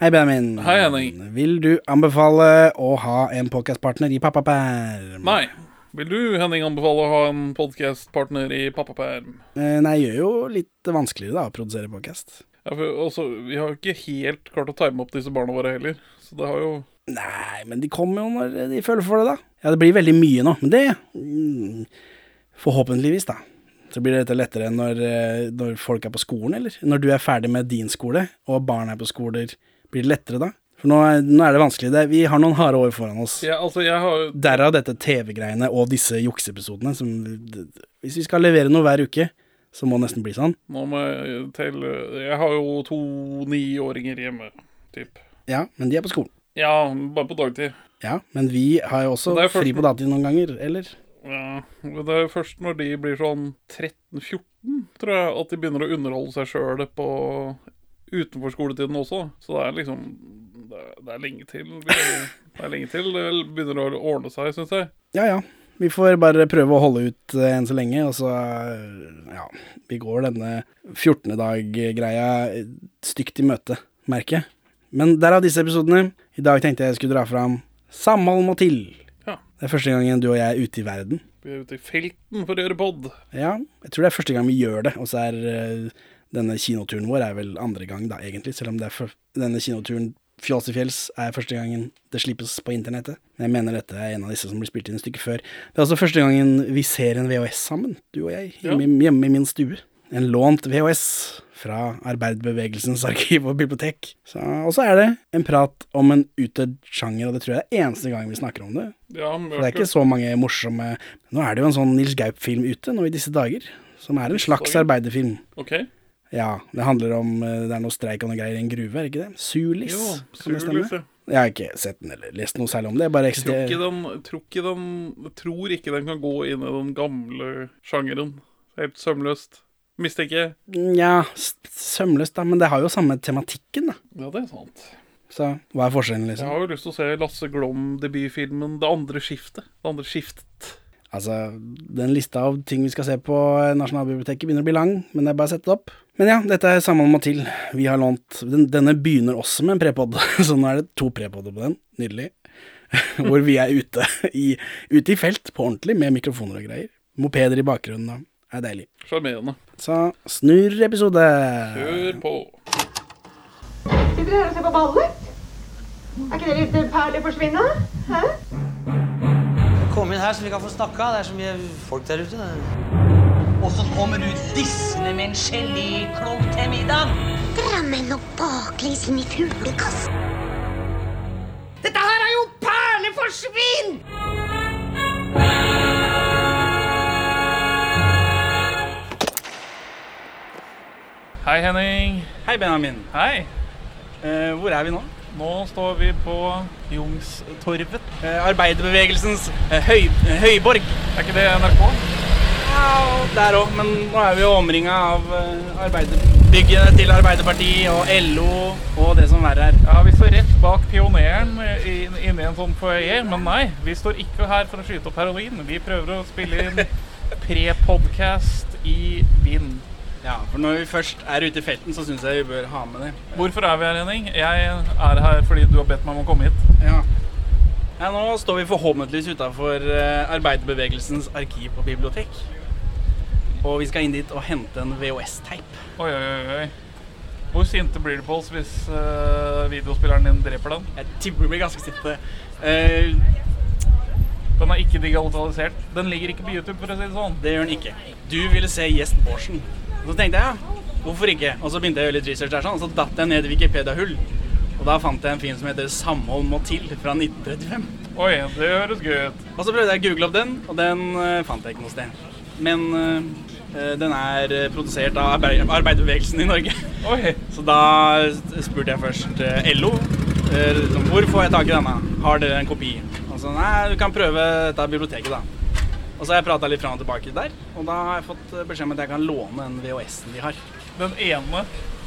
Hei, Benjamin. Hei, Henning. Vil du anbefale å ha en podcastpartner i pappaperm? Nei. Vil du, Henning, anbefale å ha en podkastpartner i pappaperm? Nei, jeg gjør jo litt vanskeligere da å produsere podcast. Ja, for også, vi har jo ikke helt klart å time opp disse barna våre heller. Så det har jo Nei, men de kommer jo når de føler for det, da. Ja, det blir veldig mye nå, men det mm, Forhåpentligvis, da. Så blir dette lettere når, eh, når folk er på skolen, eller? Når du er ferdig med din skole, og barn er på skoler, blir det lettere da? For nå er, nå er det vanskelig. Det, vi har noen harde år foran oss. Ja, altså, jeg har Derav dette TV-greiene og disse jukseepisodene. som- Hvis vi skal levere noe hver uke, så må det nesten bli sånn. Nå må jeg telle Jeg har jo to niåringer hjemme, typ. Ja, men de er på skolen. Ja, bare på dagtid. Ja, men vi har jo også først- fri på dagtid noen ganger, eller? Ja, Det er først når de blir sånn 13-14, tror jeg, at de begynner å underholde seg sjøl på utenfor skoletiden også. Så det er liksom Det er, det er lenge til. Det er lenge til det begynner å ordne seg, syns jeg. Ja ja. Vi får bare prøve å holde ut eh, enn så lenge, og så eh, Ja. Vi går denne 14. dag-greia stygt i møte, merker jeg. Men derav disse episodene. I dag tenkte jeg jeg skulle dra fram Samhold må til. Ja. Det er første gangen du og jeg er ute i verden. Vi er ute i felten for å gjøre pod. Ja, jeg tror det er første gang vi gjør det, og så er eh, denne kinoturen vår er vel andre gang, da, egentlig, selv om for, denne kinoturen Fjols i fjells er første gangen det slippes på internettet. Men jeg mener dette er en av disse som blir spilt inn et stykke før. Det er altså første gangen vi ser en VHS sammen, du og jeg, hjemme, hjemme i min stue. En lånt VHS fra Arbeiderbevegelsens arkiv og bibliotek. Og så er det en prat om en utdødd sjanger, og det tror jeg er eneste gang vi snakker om det. Ja, For det er ikke så mange morsomme Nå er det jo en sånn Nils Gaup-film ute nå i disse dager, som er en slags arbeiderfilm. OK. Ja, det handler om eh, Det er noe streik og noe greier i en gruve, er det ikke det? Sulis, Jo, kan det stemme? Ja. Jeg har ikke sett den eller lest noe særlig om det. Bare Jeg tror ikke den, tror ikke den tror ikke den kan gå inn i den gamle sjangeren. Helt sømløst. Mistenker jeg. Ja, sømløst, da, men det har jo samme tematikken, da. Ja, det er sant. Så hva er forskjellen, liksom? Jeg har jo lyst til å se Lasse Glom-debutfilmen 'Det andre skiftet'. Det andre skiftet. Altså, den lista av ting vi skal se på Nasjonalbiblioteket begynner å bli lang, men det er bare å sette det opp. Men ja, dette er Samhold med til. Vi har lånt den, Denne begynner også med en prepod, så nå er det to prepodder på den. Nydelig. Hvor vi er ute i, ute i felt, på ordentlig, med mikrofoner og greier. Mopeder i bakgrunnen, da. Det er deilig. Sjarmerende. Så snurr episode. Kjør på. Sitter dere her og ser på ballet? Er ikke det litt perlig forsvinne? Hæ? Kom inn her så vi kan få snakka. Det er så mye folk der ute. Og så kommer du dissende med en geléklump til middag. Drammen og baklengs inn i fuglekassen. Dette her er jo perleforsvinn! Hei, Henning. Hei, Benjamin. Hei. Eh, hvor er vi nå? Nå står vi på Jungstorvet. Eh, arbeiderbevegelsens eh, høy, eh, høyborg. Er ikke det NRK? Ja, der òg, men nå er vi jo omringa av eh, arbeiderbyggene til Arbeiderpartiet og LO og det som verre er. Ja, Vi står rett bak Pioneren inni inne i en sånn foajé, men nei, vi står ikke her for å skyte opp heroin. Vi prøver å spille inn pre-podcast i vind. Ja, for når vi først er ute i felten, så syns jeg vi bør ha med det. Hvorfor er vi her, Henning? Jeg er her fordi du har bedt meg om å komme hit. Ja. ja nå står vi forhåpentligvis utafor Arbeiderbevegelsens arkiv og bibliotek. Og vi skal inn dit og hente en VHS-teip. Oi, oi, oi. Hvor sinte blir du på oss hvis uh, videospilleren din dreper den? Jeg tipper vi blir ganske sinte. Uh, Den er ikke digitalisert. Den ligger ikke på YouTube, for å si det sånn. Det gjør den ikke. Du ville se Gjest Bårdsen. Så tenkte jeg ja, hvorfor ikke? Og så begynte jeg å gjøre litt research der, sånn, og så datt jeg ned i Wikipedia-hull. Og da fant jeg en film som heter 'Samhold må til' fra 1935. Oi, det høres gøy ut. Og så prøvde jeg å google opp den, og den uh, fant jeg ikke noe sted. Men uh, den er produsert av arbeid arbeiderbevegelsen i Norge. Oi. Så da spurte jeg først uh, LO. liksom, Hvor får jeg tak i denne? Har dere en kopi? Og så nei, du kan prøve dette biblioteket, da. Og så har jeg prata litt fram og tilbake der, og da har jeg fått eh, beskjed om at jeg kan låne den VHS-en de har. Den ene.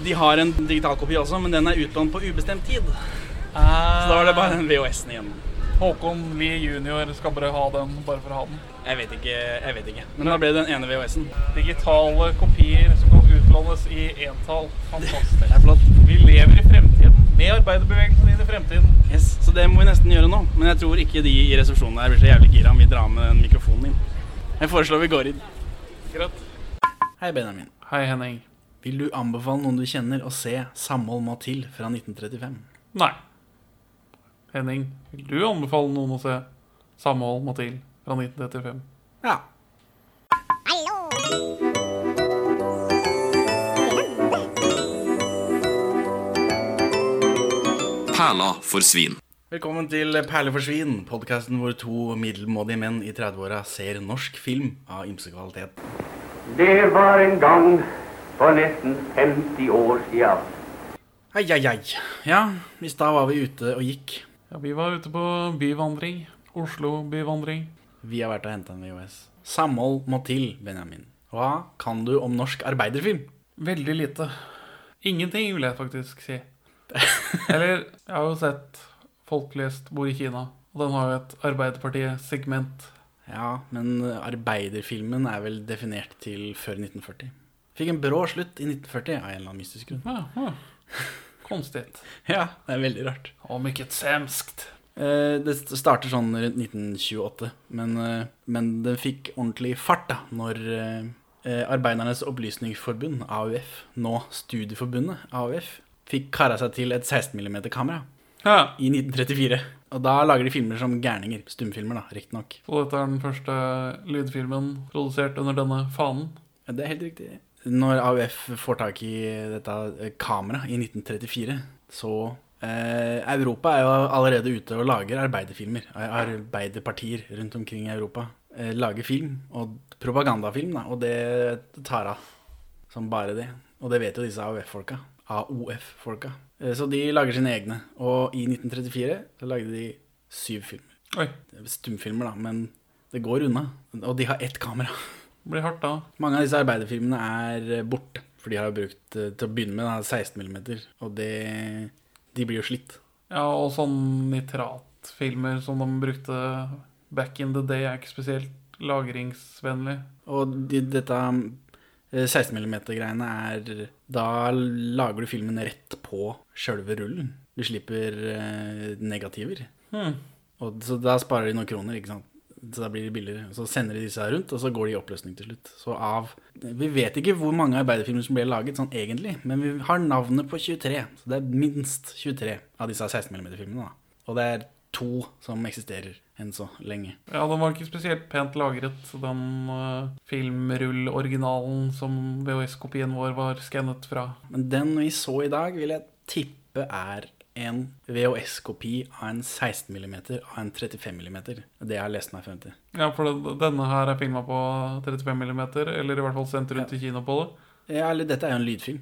De har en digital kopi også, men den er utlånt på ubestemt tid. Så Så da var det bare den VHS-en igjen. Håkon Lie jr. skal bare ha den bare for å ha den. Jeg vet ikke, jeg vet ikke. Men da ble det den ene VHS-en. Digitale kopier som kan utlånes i entall. Fantastisk. Det er flott. Vi lever i fremtiden med arbeiderbevegelsen inn i fremtiden. Yes, så det må vi nesten gjøre nå. Men jeg tror ikke de i resepsjonen her blir så jævlig gira om vi drar med den mikrofonen inn. Jeg foreslår vi går inn. Greit. Hei, Benjamin. Hei, Henning. Vil du anbefale noen du kjenner å se 'Samhold må til' fra 1935? Nei. Henning, vil du anbefale noen å se Samhold må til fra 1935? Ja. Perla for svin. Velkommen til Perle for svin, podkasten hvor to middelmådige menn i 30-åra ser norsk film av ymse kvalitet. Det var en gang for nesten 50 år siden. Ai, ai, ai. Ja, i stad var vi ute og gikk. Ja, vi var ute på byvandring. Oslo byvandring. Vi har vært og henta en VHS. Samhold må til, Benjamin. Hva kan du om norsk arbeiderfilm? Veldig lite. Ingenting, vil jeg faktisk si. Eller, jeg har jo sett Folklest bor i Kina, og den har jo et Arbeiderpartiet-segment. Ja, men arbeiderfilmen er vel definert til før 1940. Fikk en brå slutt i 1940 av en eller annen mystisk grunn. Ja, ja. Konstig. Ja, det er veldig rart. Og mycket semskt. Eh, Det starter sånn rundt 1928, men, eh, men det fikk ordentlig fart da når eh, Arbeidernes opplysningsforbund, AUF, nå Studieforbundet, AUF, fikk kara seg til et 16 mm kamera Ja. i 1934. Og da lager de filmer som gærninger. Stumfilmer, da, riktignok. Og dette er den første lydfilmen produsert under denne fanen. Ja, Det er helt riktig. Når AUF får tak i dette eh, kameraet i 1934, så eh, Europa er jo allerede ute og lager arbeiderfilmer. Arbeiderpartier rundt omkring i Europa eh, lager film, og propagandafilm, da, og det tar av som bare det. Og det vet jo disse AUF-folka. AOF-folka. Eh, så de lager sine egne. Og i 1934 så lagde de syv filmer. Oi. Stumfilmer, da, men det går unna. Og de har ett kamera. Det blir hardt da. Mange av disse arbeiderfilmene er eh, borte, for de har brukt eh, til å begynne med da, 16 mm, og det, de blir jo slitt. Ja, og sånn nitratfilmer som de brukte back in the day, er ikke spesielt lagringsvennlig. Og de, dette 16 mm-greiene er Da lager du filmen rett på sjølve rullen. Du slipper eh, negativer. Hmm. Og, så da sparer de noen kroner, ikke sant. Så da blir det billigere. Så sender de disse her rundt, og så går de i oppløsning til slutt. Så av Vi vet ikke hvor mange arbeiderfilmer som ble laget sånn egentlig, men vi har navnet på 23. Så det er minst 23 av disse 16 mm-filmene. da. Og det er to som eksisterer enn så lenge. Ja, den var ikke spesielt pent lagret, den uh, filmrull-originalen som VHS-kopien vår var skannet fra. Men den vi så i dag, vil jeg tippe er en VHS-kopi av en 16 mm av en 35 mm. Det jeg har lest meg frem til. Ja, for denne her er filma på 35 mm, eller i hvert fall sendt rundt i kino på det. Ja, eller dette er jo en lydfilm.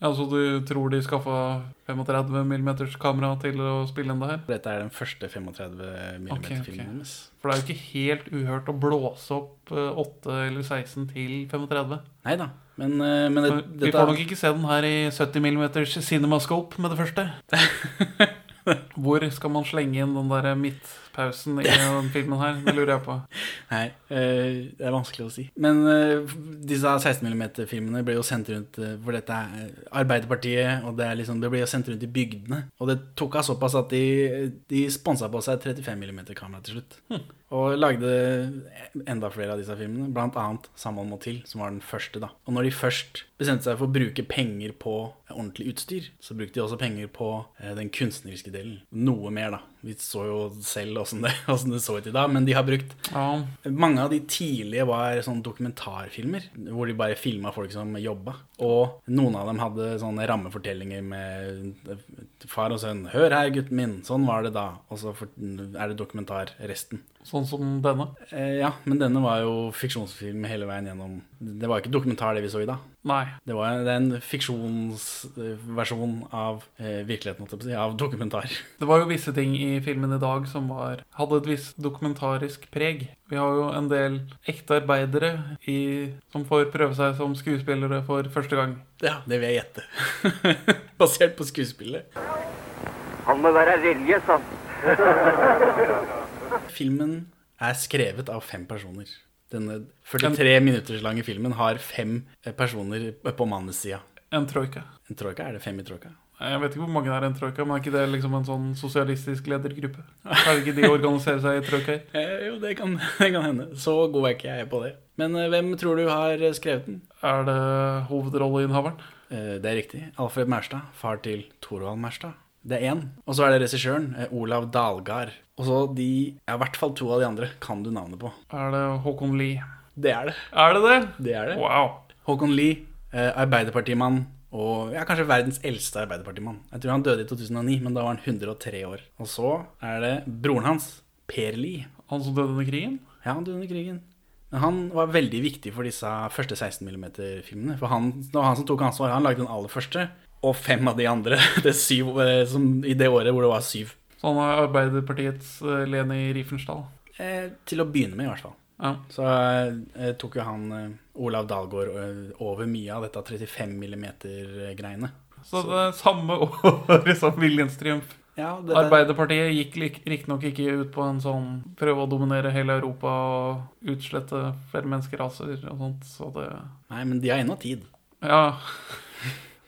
Ja, Så du tror de skaffa 35 mm kamera til å spille inn det her? Dette er den første 35 mm-filmen okay, okay. deres. For det er jo ikke helt uhørt å blåse opp eh, 8 eller 16 til 35. Nei da, men, eh, men det, Vi dette får nok ikke se den her i 70 mm cinemascope med det første. Hvor skal man slenge inn den der midtpausen i den filmen her? Det lurer jeg på. Nei, eh, det er vanskelig å si. Men eh, disse 16 mm-filmene ble jo sendt rundt eh, For dette er eh, Arbeiderpartiet, og det, er liksom, det ble jo sendt rundt i bygdene. Og det tok av såpass at de, de sponsa på seg 35 mm-kamera til slutt. Og lagde enda flere av disse filmene, annet 'Samhold må til', som var den første. da. Og når de først bestemte seg for å bruke penger på ordentlig utstyr, så brukte de også penger på eh, den kunstneriske delen. Noe mer, da. Vi så jo selv åssen det, det så ut i dag, men de har brukt Ja, Mange av de tidlige var sånn dokumentarfilmer, hvor de bare filma folk som jobba. Og noen av dem hadde sånne rammefortellinger med far og sønn. 'Hør her, gutten min, sånn var det da.' Og så er det dokumentar resten. Sånn som denne. Eh, ja, men denne var jo fiksjonsfilm hele veien gjennom. Det var ikke dokumentar, det vi så i dag. Nei. Det var det er en fiksjonsversjon av eh, virkeligheten, holdt jeg på å si, av dokumentar. Det var jo visse ting i filmen i dag som var, hadde et visst dokumentarisk preg. Vi har jo en del ekte arbeidere i, som får prøve seg som skuespillere for første gang. Ja, det vil jeg gjette. Basert på skuespillet. Han må være religiøs, han. Filmen er skrevet av fem personer. Denne 43 minutters lange filmen har fem eh, personer på manussida. En troika. En troika? Er det fem i troika? Jeg vet ikke hvor mange det er en troika, men er ikke det liksom en sånn sosialistisk ledergruppe? Er det ikke de organiserer seg i troikaer? Eh, jo, det kan, det kan hende. Så god er ikke jeg på det. Men eh, hvem tror du har skrevet den? Er det hovedrolleinnehaveren? Eh, det er riktig. Alfred Merstad, far til Thorvald Maurstad. Det er én. Og så er det regissøren, eh, Olav Dalgard. Og så de Ja, i hvert fall to av de andre kan du navnet på. Er det Håkon Lie? Det er det. Er det det? Det er det. Wow. Håkon Lie, eh, arbeiderpartimann og ja, kanskje verdens eldste arbeiderpartimann. Jeg tror han døde i 2009, men da var han 103 år. Og så er det broren hans, Per Lie. Han som døde under krigen? Ja, han døde under krigen. Men han var veldig viktig for disse første 16 mm-filmene. For han, det var han som tok ansvar. Han lagde den aller første, og fem av de andre det syv, eh, som, i det året hvor det var syv. Så han er Arbeiderpartiets lene i Riefensdal? Eh, til å begynne med, i hvert fall. Ja. Så eh, tok jo han eh, Olav Dalgaard eh, over mye av dette 35 mm-greiene. Så det er samme året som Viljens triumf. Ja, det, det, Arbeiderpartiet gikk riktignok ikke ut på en sånn prøve å dominere hele Europa og utslette flere menneskeraser og sånt, så det nei, men de har ennå tid. Ja.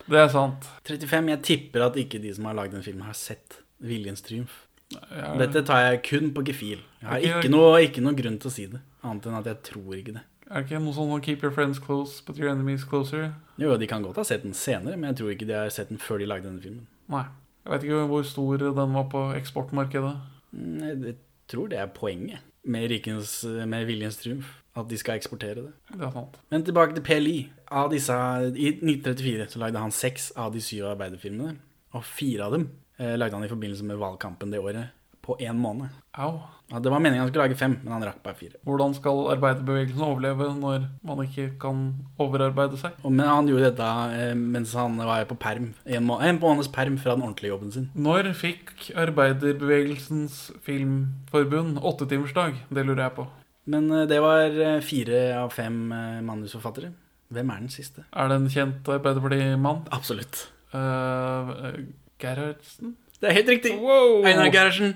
Det er sant. 35. Jeg tipper at ikke de som har lagd den filmen, har sett Viljens triumf. Jeg, Dette tar jeg kun på gefil. Jeg har ikke, ikke noe, ikke noe grunn til å si det, annet enn at jeg tror ikke det. Er det ikke noe sånn 'keep your friends close, but your enemies closer'? Jo, de kan godt ha sett den senere, men jeg tror ikke de har sett den før de lagde denne filmen. Nei. Jeg vet ikke hvor stor den var på eksportmarkedet. Mm, jeg tror det er poenget med, rikens, med Viljens triumf. At de skal eksportere det. Det er sant. Men tilbake til PLI. Disse, I 1934 så lagde han seks av de syv arbeiderfilmene. Og fire av dem eh, lagde han i forbindelse med valgkampen det året. På én måned. Au. Ja, det var meningen han skulle lage fem, men han rakk bare fire. Hvordan skal arbeiderbevegelsen overleve når man ikke kan overarbeide seg? Og, men han gjorde dette eh, mens han var på perm. En, må en måneds perm fra den ordentlige jobben sin. Når fikk Arbeiderbevegelsens Filmforbund åttetimersdag? Det lurer jeg på. Men eh, det var eh, fire av fem eh, manusforfattere. Hvem er den siste? Er det en kjent Arbeiderparti-mann? Absolutt. Uh, Gerhardsen? Det er helt riktig! Wow! Einar Gerhardsen.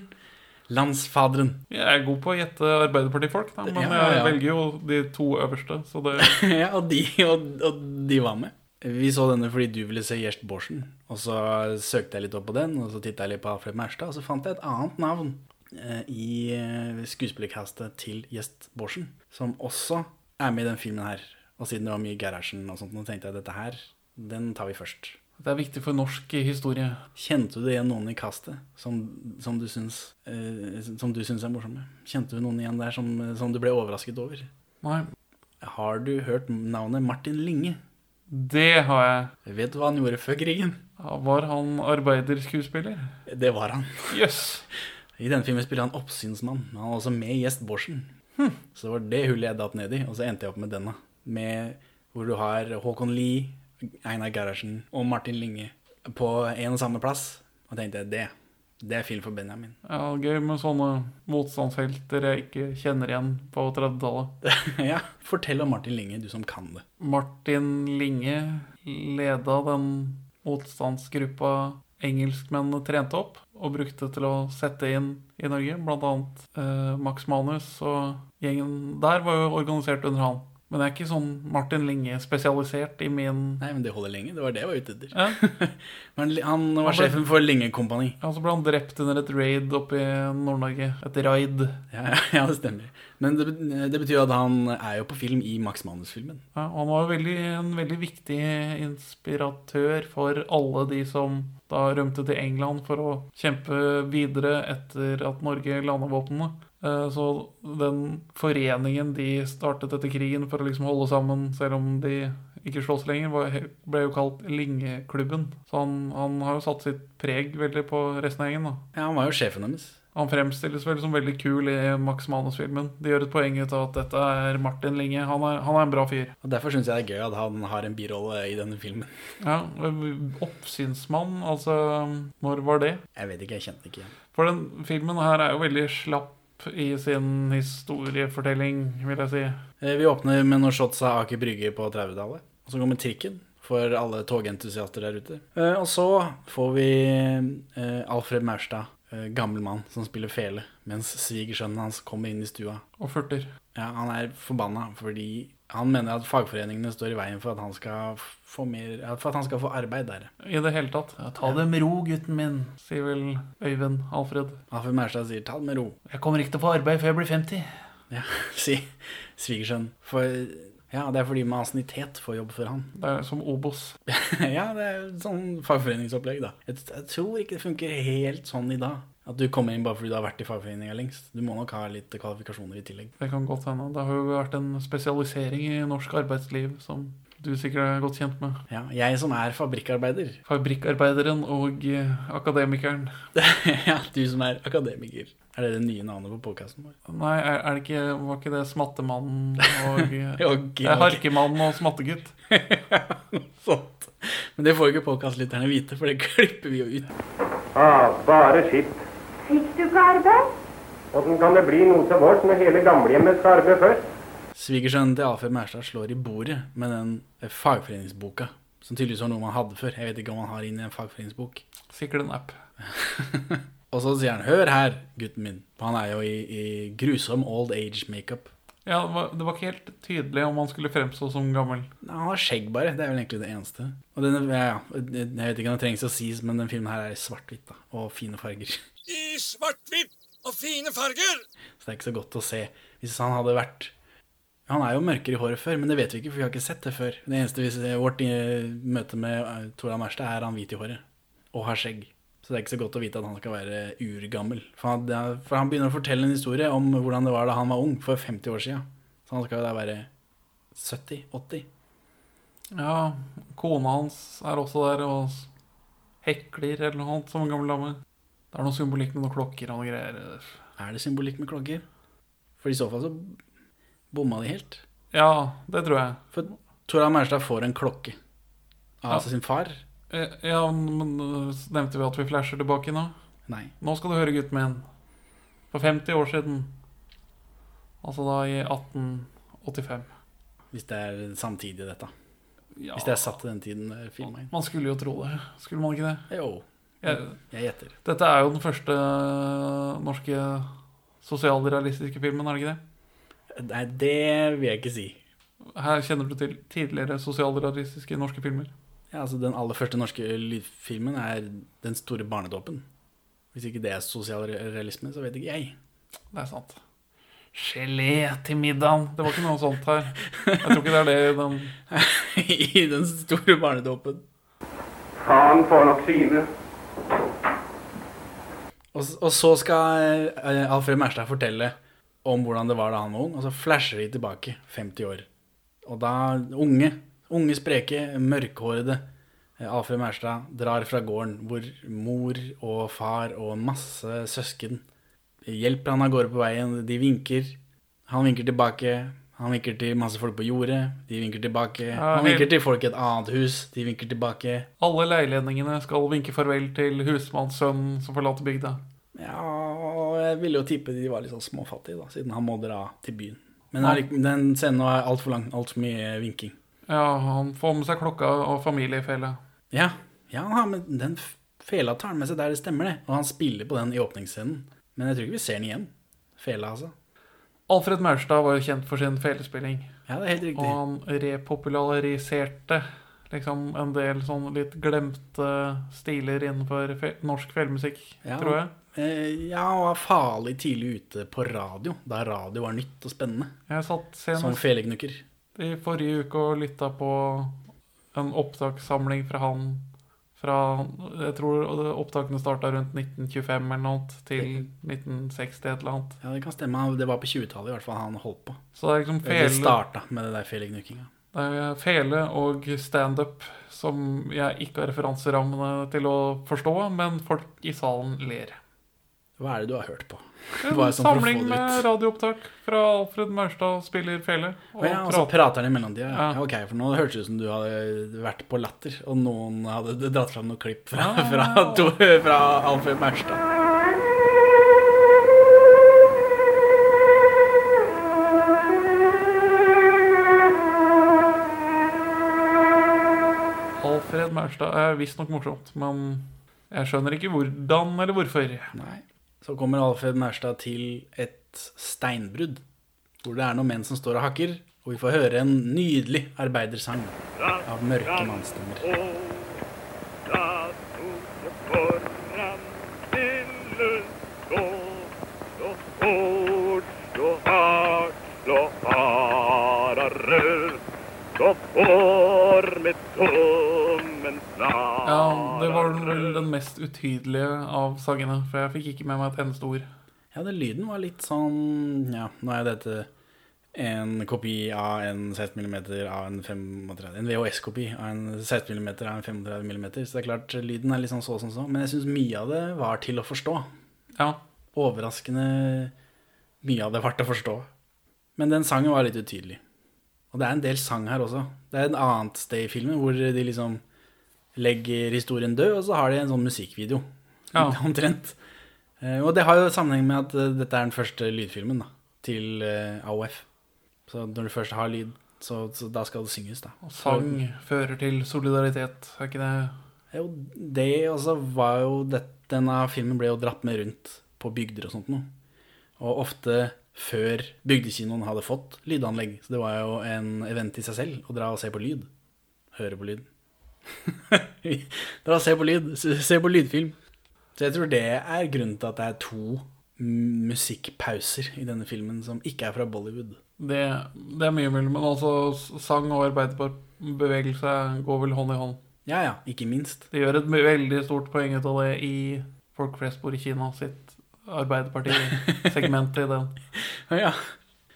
Landsfaderen. Jeg er god på å gjette Arbeiderpartifolk, da, men Ja, ja, ja. jeg velger jo de to øverste. Så det ja, og de, og, og de var med. Vi så denne fordi du ville se Gjerst Borsen. Og så søkte jeg litt opp på den, og så titta jeg litt på Alfred Merstad, og så fant jeg et annet navn i eh, skuespillercastet til Gjest Borsen, som også er med i den filmen her. Og siden det var mye Gerhardsen og sånt, nå tenkte jeg dette her, den tar vi først. Det er viktig for norsk historie. Kjente du igjen noen i castet som, som, du syns, eh, som du syns er morsomme? Kjente du noen igjen der som, som du ble overrasket over? Nei, Har du hørt navnet Martin Linge? det har jeg. Vet du hva han gjorde før krigen? Ja, Var han arbeiderskuespiller? Det var han. Jøss. I denne filmen spiller han oppsynsmann. men Han var også med i Gjest Borsen. Så det var det hullet jeg datt ned i, og så endte jeg opp med denne. Med hvor du har Håkon Lie, Einar Gerhardsen og Martin Linge på en og samme plass. Og tenkte jeg det, det er film for Benjamin. Ja, gøy med sånne motstandshelter jeg ikke kjenner igjen på 30-tallet. ja, Fortell om Martin Linge, du som kan det. Martin Linge leda den motstandsgruppa engelskmennene trente opp og brukte til å sette inn i Norge. Blant annet eh, Max Manus og gjengen der var jo organisert under han. Men det er ikke sånn Martin Linge spesialisert i min Nei, men det holder lenge. Det var det jeg var ute etter. ja. Men han var Han ble- sjefen for Linge Kompani. ja, så ble han drept under et raid oppe i Nord-Norge. Et raid. Ja, ja, det stemmer. Men det, det betyr at han er jo på film i Max Manus-filmen. Ja, han var veldig, en veldig viktig inspiratør for alle de som da rømte til England for å kjempe videre etter at Norge landet våpnene. Eh, Så den foreningen de startet etter krigen for å liksom holde sammen, selv om de ikke slåss lenger, ble jo kalt Lingeklubben. Så han, han har jo satt sitt preg veldig på resten av gjengen. Ja, Han var jo sjefen deres. Han fremstilles vel som veldig kul i Max Manus-filmen. De gjør et poeng ut av at dette er Martin Linge. Han er, han er en bra fyr. Og Derfor syns jeg det er gøy at han har en birolle i denne filmen. Ja, Oppsynsmann, altså Når var det? Jeg vet ikke, jeg kjente ikke igjen. For den filmen her er jo veldig slapp i sin historiefortelling, vil jeg si. Eh, Vi åpner med noen shots av Aker Brygge på 30-tallet. Og så kommer trikken for alle togentusiaster der ute. Eh, Og så får vi eh, Alfred Maurstad, gammel mann, som spiller fele, mens svigersønnen hans kommer inn i stua. Og furter. Ja, Han er forbanna fordi Han mener at fagforeningene står i veien for at han skal få mer For at han skal få arbeid der. I det hele tatt. Ja, ta det med ro, gutten min, sier vel Øyvind Alfred. Alfred Mærstad sier 'ta det med ro'. Jeg kommer ikke til å få arbeid før jeg blir 50. Ja, si svigersønn. For ja, det er fordi med ansiennitet får jobb for han. Det er som Obos. ja, det er sånn fagforeningsopplegg, da. Jeg, jeg tror ikke det funker helt sånn i dag. At du kommer inn bare fordi du har vært i fagforeninga lengst. Du må nok ha litt kvalifikasjoner i tillegg. Det kan godt hende. Det har jo vært en spesialisering i norsk arbeidsliv som du sikkert er godt kjent med. Ja, jeg som er fabrikkarbeider. Fabrikkarbeideren og eh, akademikeren. ja, du som er akademiker. Er det det nye navnet på podkasten vår? Nei, er, er det ikke, var ikke det Smattemannen og okay, Ok, Det er. Harkemannen og Smattegutt. Sånt. Men det får jo ikke podkastlytterne vite, for det klipper vi jo ut. Ah, bare skitt. Fikk du ikke arbeid? Åssen kan det bli noe til vårs når hele gamlehjemmet skal arbeide først? Svigersønnen til Alfred Mærstad slår i bordet med den eh, fagforeningsboka. Som tydeligvis var noe man hadde før. Jeg vet ikke om man har inn i en fagforeningsbok. Sikkert en app. Og så sier han 'hør her, gutten min'. For han er jo i, i grusom old age makeup. Ja, det var, det var ikke helt tydelig om han skulle fremstå som gammel. Nei, Han har skjegg, bare. Det er vel egentlig det eneste. Og denne, ja, jeg vet ikke om det trengs å sies, men den filmen her er svart-hvitt. Og fine farger. I svart-hvitt og fine farger. Så det er ikke så godt å se. Hvis han hadde vært Han er jo mørkere i håret før, men det vet vi ikke, for vi har ikke sett det før. Det eneste vi ser, Vårt eh, møte med eh, Tora Merstad er han hvit i håret. Og har skjegg. Så det er ikke så godt å vite at han skal være urgammel. For han, for han begynner å fortelle en historie om hvordan det var da han var ung, for 50 år siden. Så han skal jo da være 70-80. Ja, kona hans er også der og hekler eller noe annet som en gammel dame. Det er noe symbolikk med noen klokker og noen greier. Er det symbolikk med klokker? For i så fall så bomma de helt. Ja, det tror jeg. For Tora Maurstad får en klokke av Ja. sin far. Eh, Ja, men øh, nevnte vi at vi flasher tilbake nå? Nei. Nå skal du høre, gutten min. For 50 år siden, altså da i 1885 Hvis det er samtidig, dette. Ja. Hvis det er satt til den tiden er filma inn. Man skulle jo tro det. Skulle man ikke det? Jo. Jeg, Jeg gjetter. dette er jo den første øh, norske sosialrealistiske filmen, er det ikke det? Nei, det vil jeg ikke si. Her kjenner du til tidligere sosialrealistiske norske filmer. Ja, altså Den aller første norske lydfilmen er Den store barnedåpen. Hvis ikke det er sosialrealisme, så vet ikke jeg. Det er sant. Gelé til middagen. Det var ikke noe sånt her. Jeg tror ikke det er det i den I den store barnedåpen. Faen får nok syne. Og, og så skal eh, Alfred Maurstad fortelle om hvordan det var da han var ung, og så flasher de tilbake 50 år. Og da unge, unge spreke, mørkhårede eh, Alfred Maurstad drar fra gården hvor mor og far og masse søsken hjelper han av gårde på veien. De vinker. Han vinker tilbake. Han vinker til masse folk på jordet. De vinker tilbake. Han vinker til folk i et annet hus. De vinker tilbake. Alle leilendingene skal vinke farvel til husmannssønnen som forlater bygda. Ja, jeg ville jo tippe de var litt sånn småfattige, da, siden han må dra til byen. Men Ja. den scenen nå er altfor lang, altfor mye vinking. Ja, han får med seg klokka og familiefelle. Ja, ja han har med den fela tar han med seg der, det stemmer det. Og han spiller på den i åpningsscenen. Men jeg tror ikke vi ser den igjen. Fela, altså. Alfred Maurstad var jo kjent for sin felespilling. Ja, det er helt riktig. Og han repopulariserte liksom en del sånn litt glemte stiler innenfor fe norsk felemusikk, Ja. tror jeg. Eh, Ja, og var farlig tidlig ute på radio, da radio var nytt og spennende. Jeg satt Som senest feleknukker. i forrige uke og lytta på en opptakssamling fra han fra Jeg tror opptakene starta rundt 1925 eller noe til 1960 et eller annet. Ja, det kan stemme. Det var på 20-tallet i hvert fall han holdt på. Så det er liksom Det starta med det der feleknukkinga. det er fele og standup som jeg ikke har referanserammene til å forstå, men folk i salen ler. Hva er det du har hørt på? En samling med radioopptak fra Alfred Maurstad spiller fele. Og, ja, og så prater han i mellomtida. Ja. Ja. Ja, ok, for nå hørtes det ut som du hadde vært på Latter, og noen hadde dratt fram noen klipp fra, fra, to, fra Alfred Maurstad. Alfred Maurstad er visstnok morsomt, men jeg skjønner ikke hvordan eller hvorfor. Nei. Så kommer Alfred Maurstad til et steinbrudd, hvor det er noen menn som står og hakker, Og vi får høre en nydelig arbeidersang av mørke mannsstemmer. Får med tommen snart. Ja, det var vel den mest utydelige av sangene, for jeg fikk ikke med meg et eneste ord. Ja, det lyden var litt sånn Ja, nå er dette en kopi av en 16 mm av en 35 En VHS-kopi av en 16 mm av en 35 mm. Så det er klart, lyden er litt sånn så som så. Men jeg syns mye av det var til å forstå. Ja. Overraskende mye av det var til å forstå. Men den sangen var litt utydelig. Og det er en del sang her også. Det er et annet sted i filmen hvor de liksom legger historien død, og så har de en sånn musikkvideo. Ja. Omtrent. Eh, Og det har jo sammenheng med at eh, dette er den første lydfilmen da, til eh, AOF. Så når du først har lyd, så, så da skal det synges, da. Og sang fører til solidaritet, er ikke det Jo, det også var jo det, Denne filmen ble jo dratt med rundt på bygder og sånt noe. Og ofte før bygdekinoen hadde fått lydanlegg. Så det var jo en event i seg selv å dra og se på lyd. Høre på lyd. dra og se på lyd. Se se på lydfilm. Så jeg tror det er grunnen til at det er to musikkpauser i denne filmen som ikke er fra Bollywood. Det, det er mye mulig, men altså sang og arbeiderbevegelse går vel hånd i hånd. Ja ja, ikke minst. De gjør et veldig stort poeng ut av det i Folk flest bor i Kina sitt Arbeiderparti-segment i den. Ja.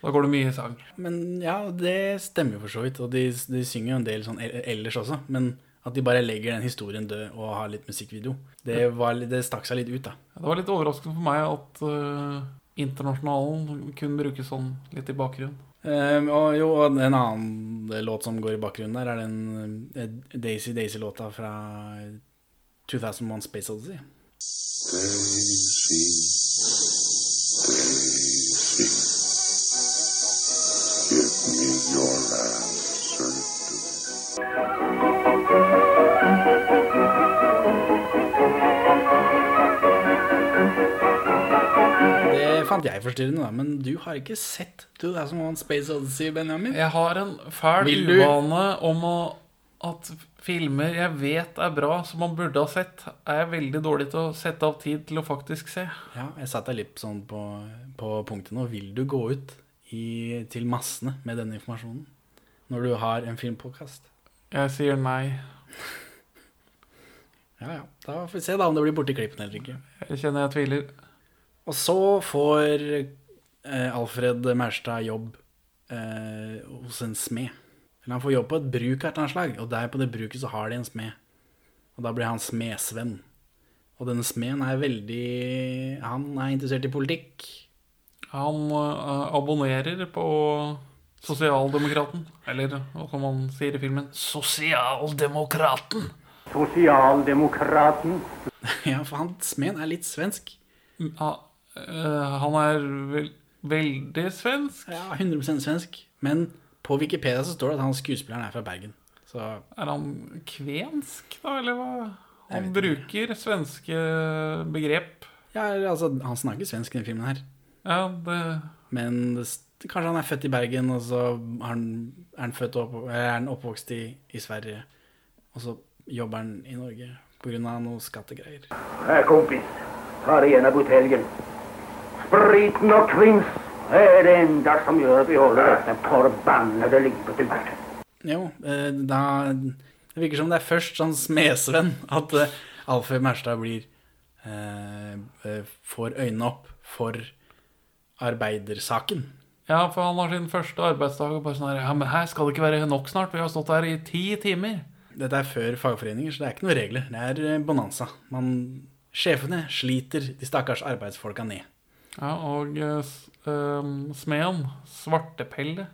Da går det mye i sang. Men ja, det stemmer jo for så vidt. Og de, de synger jo en del sånn ellers også. Men at de bare legger den historien død og har litt musikkvideo, det, var, det stakk seg litt ut, da. Det var litt overraskende for meg at uh, Internasjonalen kunne brukes sånn litt i bakgrunnen. Um, og jo, og en annen låt som går i bakgrunnen der, er den uh, Daisy Daisy-låta fra 2001 Space Odyssey. Daisy, Daisy, give me your answer fant jeg forstyrrende, da. Men du har ikke sett 2001 Space Odyssey, Benjamin? Jeg har en fæl uvane om å, at filmer jeg vet er bra, som man burde ha sett, er jeg veldig dårlig til å sette av tid til å faktisk se. Ja, jeg satte deg litt sånn på, på punktet nå. Vil du gå ut i, til massene med denne informasjonen når du har en filmpodkast? Jeg sier nei. Ja ja. Da får vi se da om det blir borti klippen eller ikke. Jeg kjenner jeg tviler. Og så får eh, Alfred Maurstad jobb eh, hos en smed. Eller han får jobb på et bruk av et eller annet slag, og der på det bruket så har de en smed. Og da blir han smedsvenn. Og denne smeden er veldig Han er interessert i politikk. Han uh, abonnerer på Sosialdemokraten. Eller hva som man sier i filmen. Sosialdemokraten! Sosialdemokraten. ja, for han smeden er litt svensk. Ja, eh, han er vel, veldig svensk. Ja, 100% svensk. Men på Wikipedia så står det at han skuespilleren er fra Bergen. Så Er han kvensk, da, eller hva? Han bruker svenske begrep. ja, altså, han snakker svensk i denne filmen her. Ja, det Men det, kanskje han er født i Bergen, og så er han, er han født opp, er han oppvokst i, i Sverige. Og så jobber han i Norge pga. noe skattegreier. Her, kompis. Ta deg en av buteljen. Spriten og kvinns er det enda som gjør at vi holder dette forbannede livet til verden. Jo, eh, da Det virker som det er først sånn smedsvenn at eh, Alfred Maurstad blir eh, eh, Får øynene opp for arbeidersaken. Ja, for han har sin første arbeidsdag og bare sånn her Ja, men her skal det ikke være nok snart. Vi har stått her i ti timer. Dette er før fagforeninger, så det er ikke noen regler. Det er bonanza. Man, sjefene sliter de stakkars arbeidsfolka ned. Ja, og ehm, smeden, Svartepelle,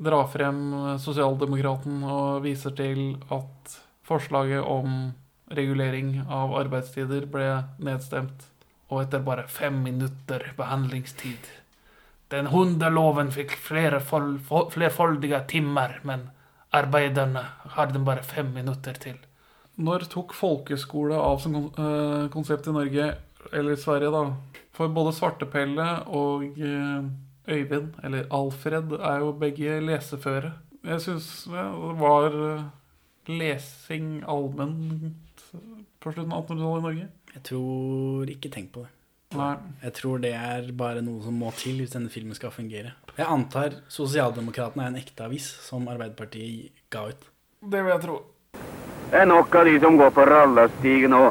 drar frem sosialdemokraten og viser til at forslaget om regulering av arbeidstider ble nedstemt. Og etter bare fem minutter behandlingstid. Den hundeloven fikk flerfoldige timer, men arbeiderne har den bare fem minutter til. Når tok folkeskole av som eh, konsept i Norge, eller Sverige, da? For både Svartepelle og eh, Øyvind, eller Alfred, er jo begge leseføre. Jeg syns det var eh, lesing allment på slutten av 1800-tallet i Norge. Jeg tror ikke tenk på det. Nei. Jeg tror det er bare noe som må til hvis denne filmen skal fungere. Jeg antar Sosialdemokratene er en ekte avis som Arbeiderpartiet ga ut. Det vil jeg tro. Det er nok av de som går på rallarstigen nå.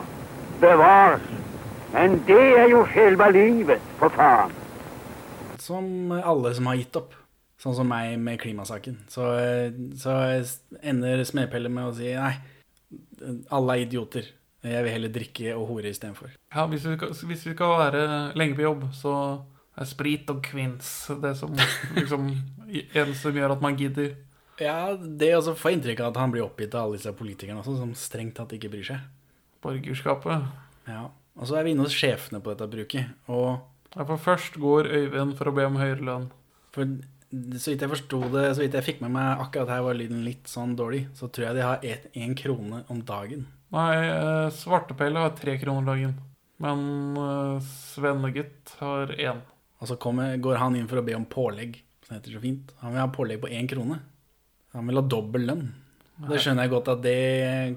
Bevares. Men det er jo selve livet, for faen. Som alle som har gitt opp. Sånn som meg med klimasaken. Så, så ender Smedpelle med å si nei, alle er idioter. Jeg vil heller drikke og hore istedenfor. Ja, hvis vi, skal, hvis vi skal være lenge på jobb, så er sprit og kvinns det som liksom eneste som gjør at man gidder. Ja, det også får inntrykk av at han blir oppgitt av alle disse politikerne også, som strengt tatt ikke bryr seg. Borgerskapet. Ja. Og så er vi inne hos sjefene på dette bruket. Og Ja, for først går Øyvind for å be om høyere lønn. For så vidt jeg forsto det, så vidt jeg fikk med meg akkurat her var lyden litt sånn dårlig, så tror jeg de har én krone om dagen. Nei, eh, Svartepelle har tre kroner dagen. Men eh, Svennegutt har én. Og så kommer, går han inn for å be om pålegg, som heter så fint. Han vil ha pålegg på én krone. Han vil ha dobbel lønn. Det skjønner jeg godt at det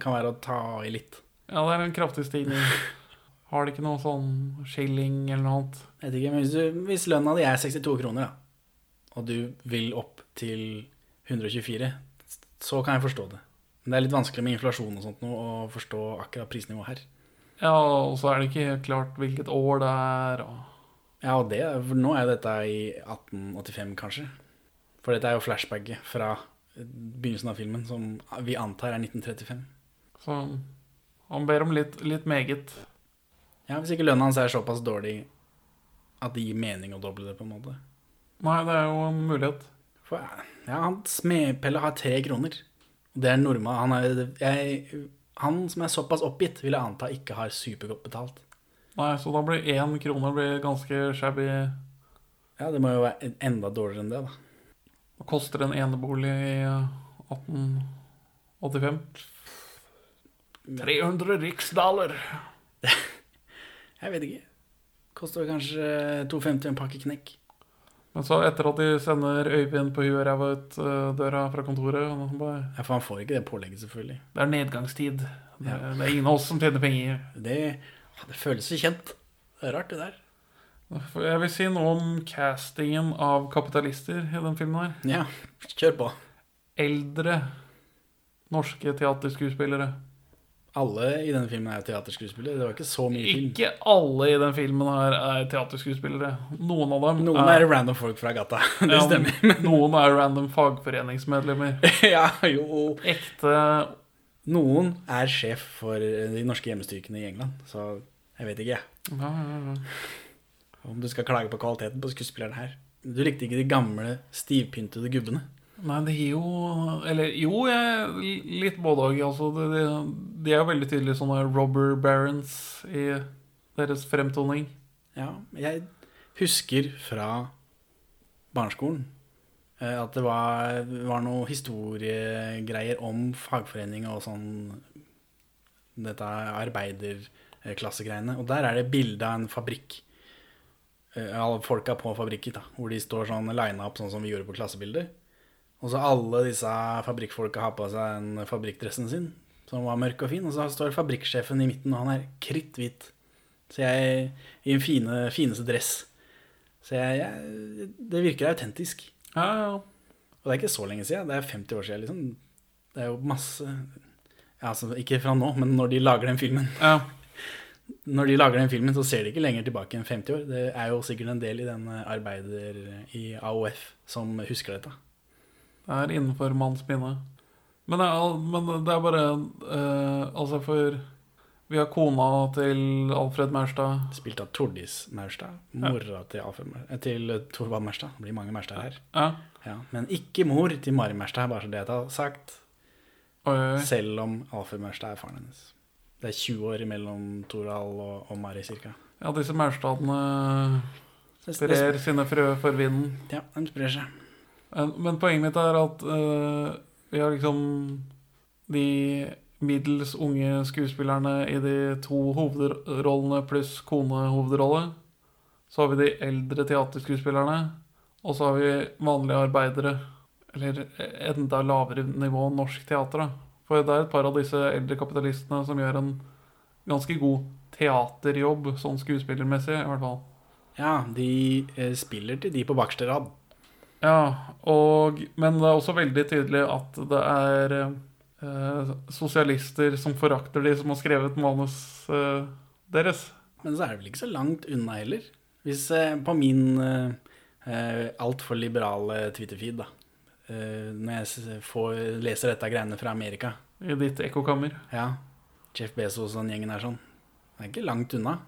kan være å ta i litt. Ja, det er en kraftig stigning. Har de ikke noe sånn skilling eller noe annet? Jeg vet ikke, men hvis, du, hvis lønna di er 62 kroner, da, og du vil opp til 124, så kan jeg forstå det. Men det er litt vanskelig med inflasjon og sånt nå, å forstå akkurat prisnivået her. Ja, og så er det ikke helt klart hvilket år det er. Og... Ja, og det, for nå er dette i 1885, kanskje. For dette er jo flashbacket fra begynnelsen av filmen, som vi antar er 1935. Så han ber om litt, litt meget. Ja, Hvis ikke lønna hans er såpass dårlig at det gir mening å doble det, på en måte. Nei, det er jo en mulighet. For, ja, han Smedpelle har tre kroner. Det er norma. Han, er, jeg, han som er såpass oppgitt, vil jeg anta ikke har supergodt betalt. Nei, så da blir én krone blir ganske shabby. Ja, det må jo være enda dårligere enn det, da. Hva koster en enebolig i 1885? 300 riksdaler. Jeg vet ikke. Koster kanskje 2,50 en pakke knekk. Men så etter at de sender Øyvind på huet og ræva ut uh, døra fra kontoret bare, Ja, For han får ikke det pålegget, selvfølgelig. Det er nedgangstid. Det, er- det er ingen av oss som tjener penger. Det, det føles så kjent. Det er rart, det der. Jeg vil si noe om castingen av kapitalister i den filmen her. Ja, kjør på. Eldre norske teaterskuespillere. Alle i denne filmen er teaterskuespillere. Det var ikke så mye film. Ikke alle i den filmen her er teaterskuespillere. Noen av dem Noen er random folk fra gata. Det Ja, stemmer. Noen er random fagforeningsmedlemmer. ja, jo. Ekte Noen er sjef for de norske hjemmestyrkene i England, så jeg vet ikke, jeg. ja, ja, ja. Om du skal klage på kvaliteten på skuespilleren her. Du likte ikke de gamle, stivpyntede gubbene. Nei, det er jo Eller jo, jeg, litt både òg. Altså, de, de, er veldig tydelige sånne robber barons i deres fremtoning. Ja, jeg husker fra barneskolen eh, at det var, var noe historiegreier om fagforeninga og sånn Dette arbeiderklassegreiene. Og der er det bilde av en fabrikk. eh, Alle folka på fabrikken, da, hvor de står sånn lina opp sånn som vi gjorde på klassebilder. Og så alle disse fabrikkfolka har på seg den fabrikkdressen sin, som var mørk og fin. Og så står fabrikksjefen i midten, og han er kritthvit. Så jeg I en fine, fineste dress. Så jeg, jeg Det virker autentisk. Ja, ja. Og det er ikke så lenge siden. Det er 50 år siden, liksom. Det er jo masse ja, altså, Ikke fra nå, men når de lager den filmen. Ja. Når de lager den filmen, så ser de ikke lenger tilbake enn 50 år. Det er jo sikkert en del i den arbeider i AOF som husker dette. Det er innenfor manns minne. Men er, men det er bare uh, Altså, for vi har kona til Alfred Maurstad. Spilt av Tordis Maurstad. Mora til, Alfred, eh, til Torvald Maurstad. Det blir mange Maurstad her. Ja. Ja, men ikke mor til Mari Maurstad, bare så det har sagt. Oi, oi, oi. Selv om Alfred Maurstad er faren hennes. Det er 20 år mellom Torald og, og Mari, cirka. Ja, disse Maurstadene sprer sine frø for vinden. Ja, de sprer seg. Men, men poenget mitt er at uh, vi har liksom de middels unge skuespillerne i de to hovedrollene pluss konehovedrolle. Så har vi de eldre teaterskuespillerne. Og så har vi vanlige arbeidere, eller enda lavere nivå norsk teater. da. For det er et par av disse eldre kapitalistene som gjør en ganske god teaterjobb, sånn skuespillermessig i hvert fall. Ja, de eh, spiller til de på bakerste rad. Ja, og, men det er også veldig tydelig at det er eh, sosialister som forakter de som har skrevet manus eh, deres. Men så er det vel ikke så langt unna heller. Hvis eh, på min eh, eh, altfor liberale Twitter-feed, da eh, Når jeg får, leser dette greiene fra Amerika I ditt ekkokammer. Ja. Jeff Bezos og den gjengen er sånn. Det er ikke langt unna.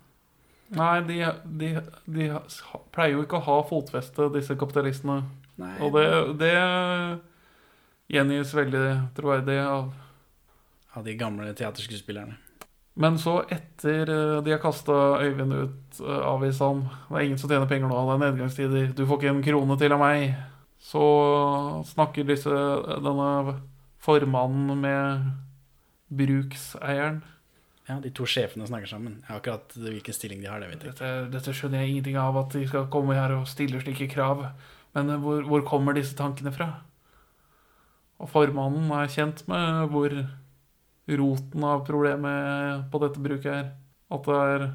Nei, de, de, de pleier jo ikke å ha fotfeste, disse kapitalistene. Nei. Og det, det gjengis veldig troverdig av Av de gamle teaterskuespillerne. Men så, etter eh, de har kasta Øyvind ut, uh, avvist ham Det er ingen som tjener penger nå, det er nedgangstider, du får ikke en krone til av meg. Så snakker disse denne formannen med brukseieren. Ja, De to sjefene snakker sammen. Ja, akkurat hvilken stilling de har, det vet jeg ikke. Dette, dette skjønner jeg ingenting av, at de skal komme her og stille slike krav. Men eh, hvor, hvor kommer disse tankene fra? Og formannen er kjent med hvor roten av problemet på dette bruket er. At det er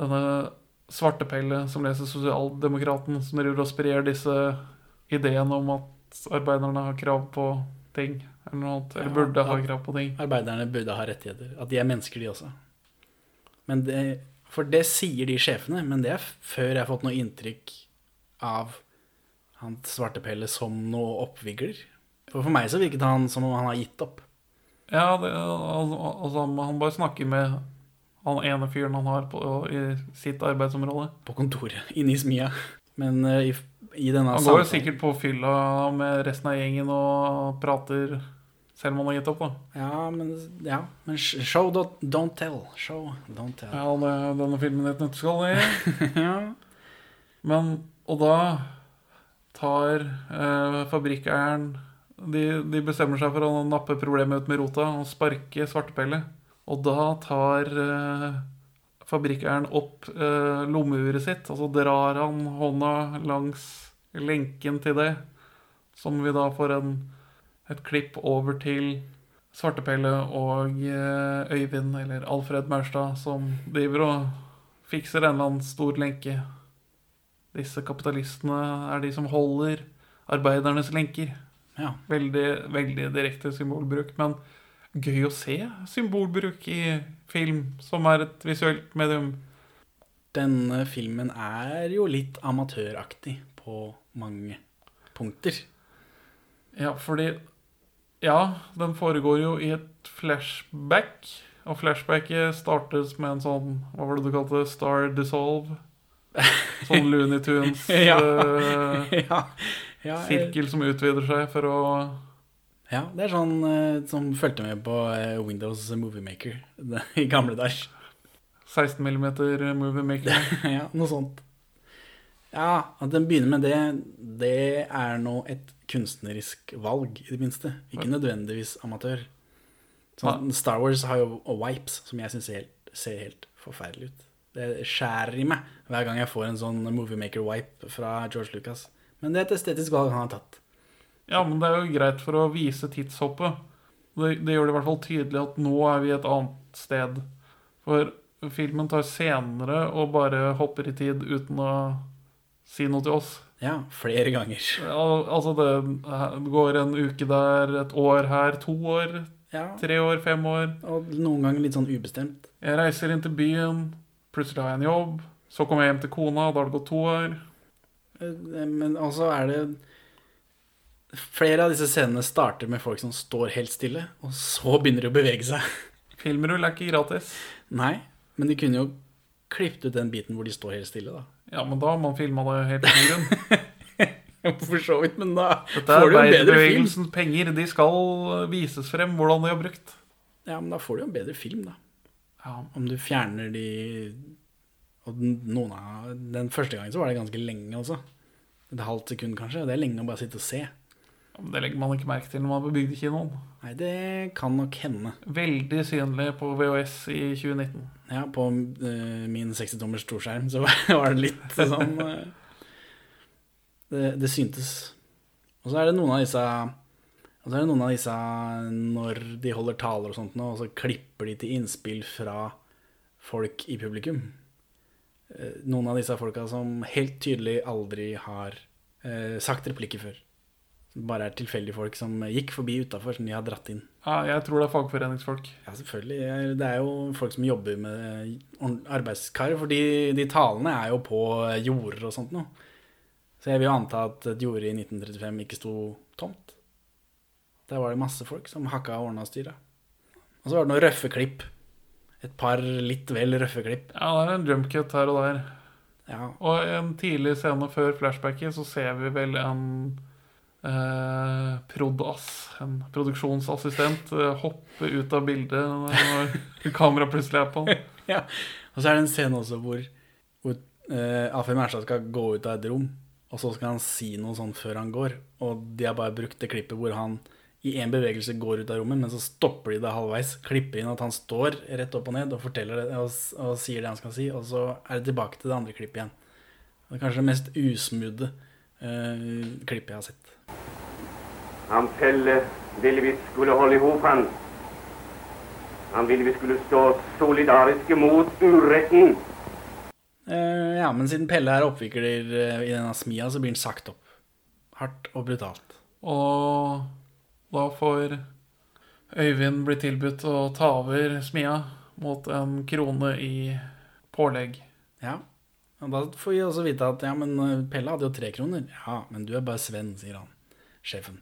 denne svartepelle som leser Sosialdemokraten, som driver og sprer disse ideene om at arbeiderne har krav på ting. Eller noe annet. Eller Ja, burde ha krav på ting. Arbeiderne burde ha rettigheter. At de er mennesker, de også. Men det, for det sier de sjefene, men det er før jeg har fått noe inntrykk av han svartepelle som noe oppvigler. For for meg så virket han som om han har gitt opp. Ja, det, altså, han bare snakker med han ene fyren han har på, i sitt arbeidsområde. På kontoret, inne i smia. Men eh, i, i denne Han går jo sikkert på fylla med resten av gjengen og prater selv om han har gitt opp, da. Ja, men, ja, men show, don't, don't tell. Show, don't tell. Ja, det, denne filmen i et nøtteskall, det. ja. Men, og da tar eh, fabrikkeieren de, de bestemmer seg for å nappe problemet ut med rota og sparke svartepelle. Og da tar eh, fabrikkeieren opp eh, lommeuret sitt, og så drar han hånda langs lenken til det. Som vi da får en, et klipp over til Svartepelle og eh, Øyvind, eller Alfred Maurstad, som driver og fikser en eller annen stor lenke. Disse kapitalistene er de som holder arbeidernes lenker. Ja. Veldig, veldig direkte symbolbruk. Men gøy å se symbolbruk i film, som er et visuelt medium. Denne filmen er jo litt amatøraktig på mange punkter. Ja, fordi Ja, den foregår jo i et flashback. Og flashbacket startes med en sånn Hva var det du kalte? Star Dissolve? Sånn Looney Tunes Ja. eh, Ja. Ja, sirkel som utvider seg for å Ja, det er sånn eh, som fulgte med på eh, Windows Movie Maker i gamle dager. 16 mm movie maker. ja, noe sånt. Ja, at den begynner med det, det er nå et kunstnerisk valg, i det minste. Ikke nødvendigvis amatør. Sånn, Star Wars har jo wipes, som jeg syns ser, ser helt forferdelig ut. Det skjærer i meg hver gang jeg får en sånn Moviemaker-wipe fra George Lucas. Men det er et estetisk valg han har tatt. Ja, men det er jo greit for å vise tidshoppet. Det, det gjør det i hvert fall tydelig at nå er vi et annet sted. For filmen tar senere og bare hopper i tid uten å si noe til oss. Ja, flere ganger. Al altså, det, det går en uke der, et år her, to år, Ja. tre år, fem år. Og noen ganger litt sånn ubestemt. Jeg reiser inn til byen, plutselig har jeg en jobb. Så kommer jeg hjem til kona, da har det gått to år. Eh, Men altså er det Flere av disse scenene starter med folk som står helt stille, og så begynner de å bevege seg. Filmrull er ikke gratis. Nei, men de kunne jo klippet ut den biten hvor de står helt stille, da. Ja, men da har man filma det helt i grunn. For så vidt, men da Dette er får du jo en bedre film. arbeiderbevegelsens penger. De skal vises frem hvordan de har brukt. Ja, men da får du jo en bedre film, da. Ja. Om du fjerner de Og noen av Den første gangen så var det ganske lenge også. Et halvt sekund, kanskje. Det er lenge å bare sitte og se. Det legger man ikke merke til når man er på kinoen. Nei, det kan nok hende. Veldig synlig på VHS i 2019. Ja, på uh, min 60-tommers storskjerm så var det litt sånn uh, Det, det syntes. Og så er det noen av disse Og så er det noen av disse når de holder taler og sånt nå, og så klipper de til innspill fra folk i publikum. Eh, Noen av disse folka som helt tydelig aldri har eh, sagt replikker før. Som bare er tilfeldige folk som gikk forbi utafor, som de har dratt inn. Ja, jeg tror det er fagforeningsfolk. Ja, selvfølgelig. Det er jo folk som jobber med arbeidskar, fordi for de, de talene er jo på jorder og sånt noe. Så jeg vil jo anta at et jorde i 1935 ikke sto tomt. Der var det masse folk som hakka og ordna og styra. Og så var det noen røffe klipp. Et par litt vel røffe klipp. Ja, det er en jumpcut her og der. Ja. Og en tidlig scene før flashbacket så ser vi vel en eh, prodass, en produksjonsassistent, eh, hoppe ut av bildet når kameraet plutselig er på. ja. Og så er det en scene også hvor, hvor eh, Afim Mærstad skal gå ut av et rom, og så skal han si noe sånn før han går. Og de har bare brukt det klippet hvor han i én bevegelse går ut av rommet, men så stopper de det halvveis. Klipper inn at han står rett opp og ned og forteller det og, og sier det han skal si, og så er det tilbake til det andre klippet igjen. Det er kanskje det mest usmudde uh, klippet jeg har sett. Han Pelle ville vi skulle holde ihop han. Han ville vi skulle stå solidariske mot uretten. Uh, ja, men siden Pelle er oppvikler uh, i denne smia, så blir han sagt opp. Hardt og brutalt. Og da får Øyvind bli tilbudt å ta over smia mot en krone i pålegg. Ja. Og da får vi også vite at ja, men eh, Pelle hadde jo tre kroner. Ja, men du er bare Sven, sier han. Sjefen.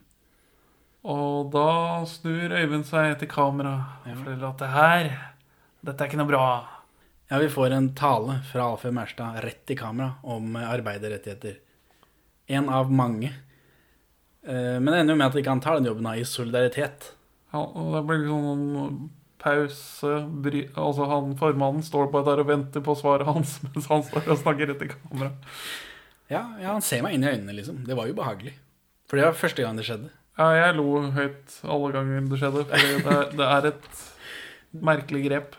Og da snur Øyvind seg til kamera og forteller at det her, dette er ikke noe bra. Ja, vi får en tale fra Alfred Mærstad rett i kamera om arbeiderrettigheter. En av mange. Eh, Men det ender jo med at ikke han tar den jobben i solidaritet. Ja, og det blir sånn pause bry, Altså han formannen står bare der og venter på svaret hans mens han står og snakker rett i kamera. Ja, ja, han ser meg inn i øynene, liksom. Det var ubehagelig. For det var første gang det skjedde. Ja, jeg lo høyt alle ganger det skjedde, for det er, det er et merkelig grep.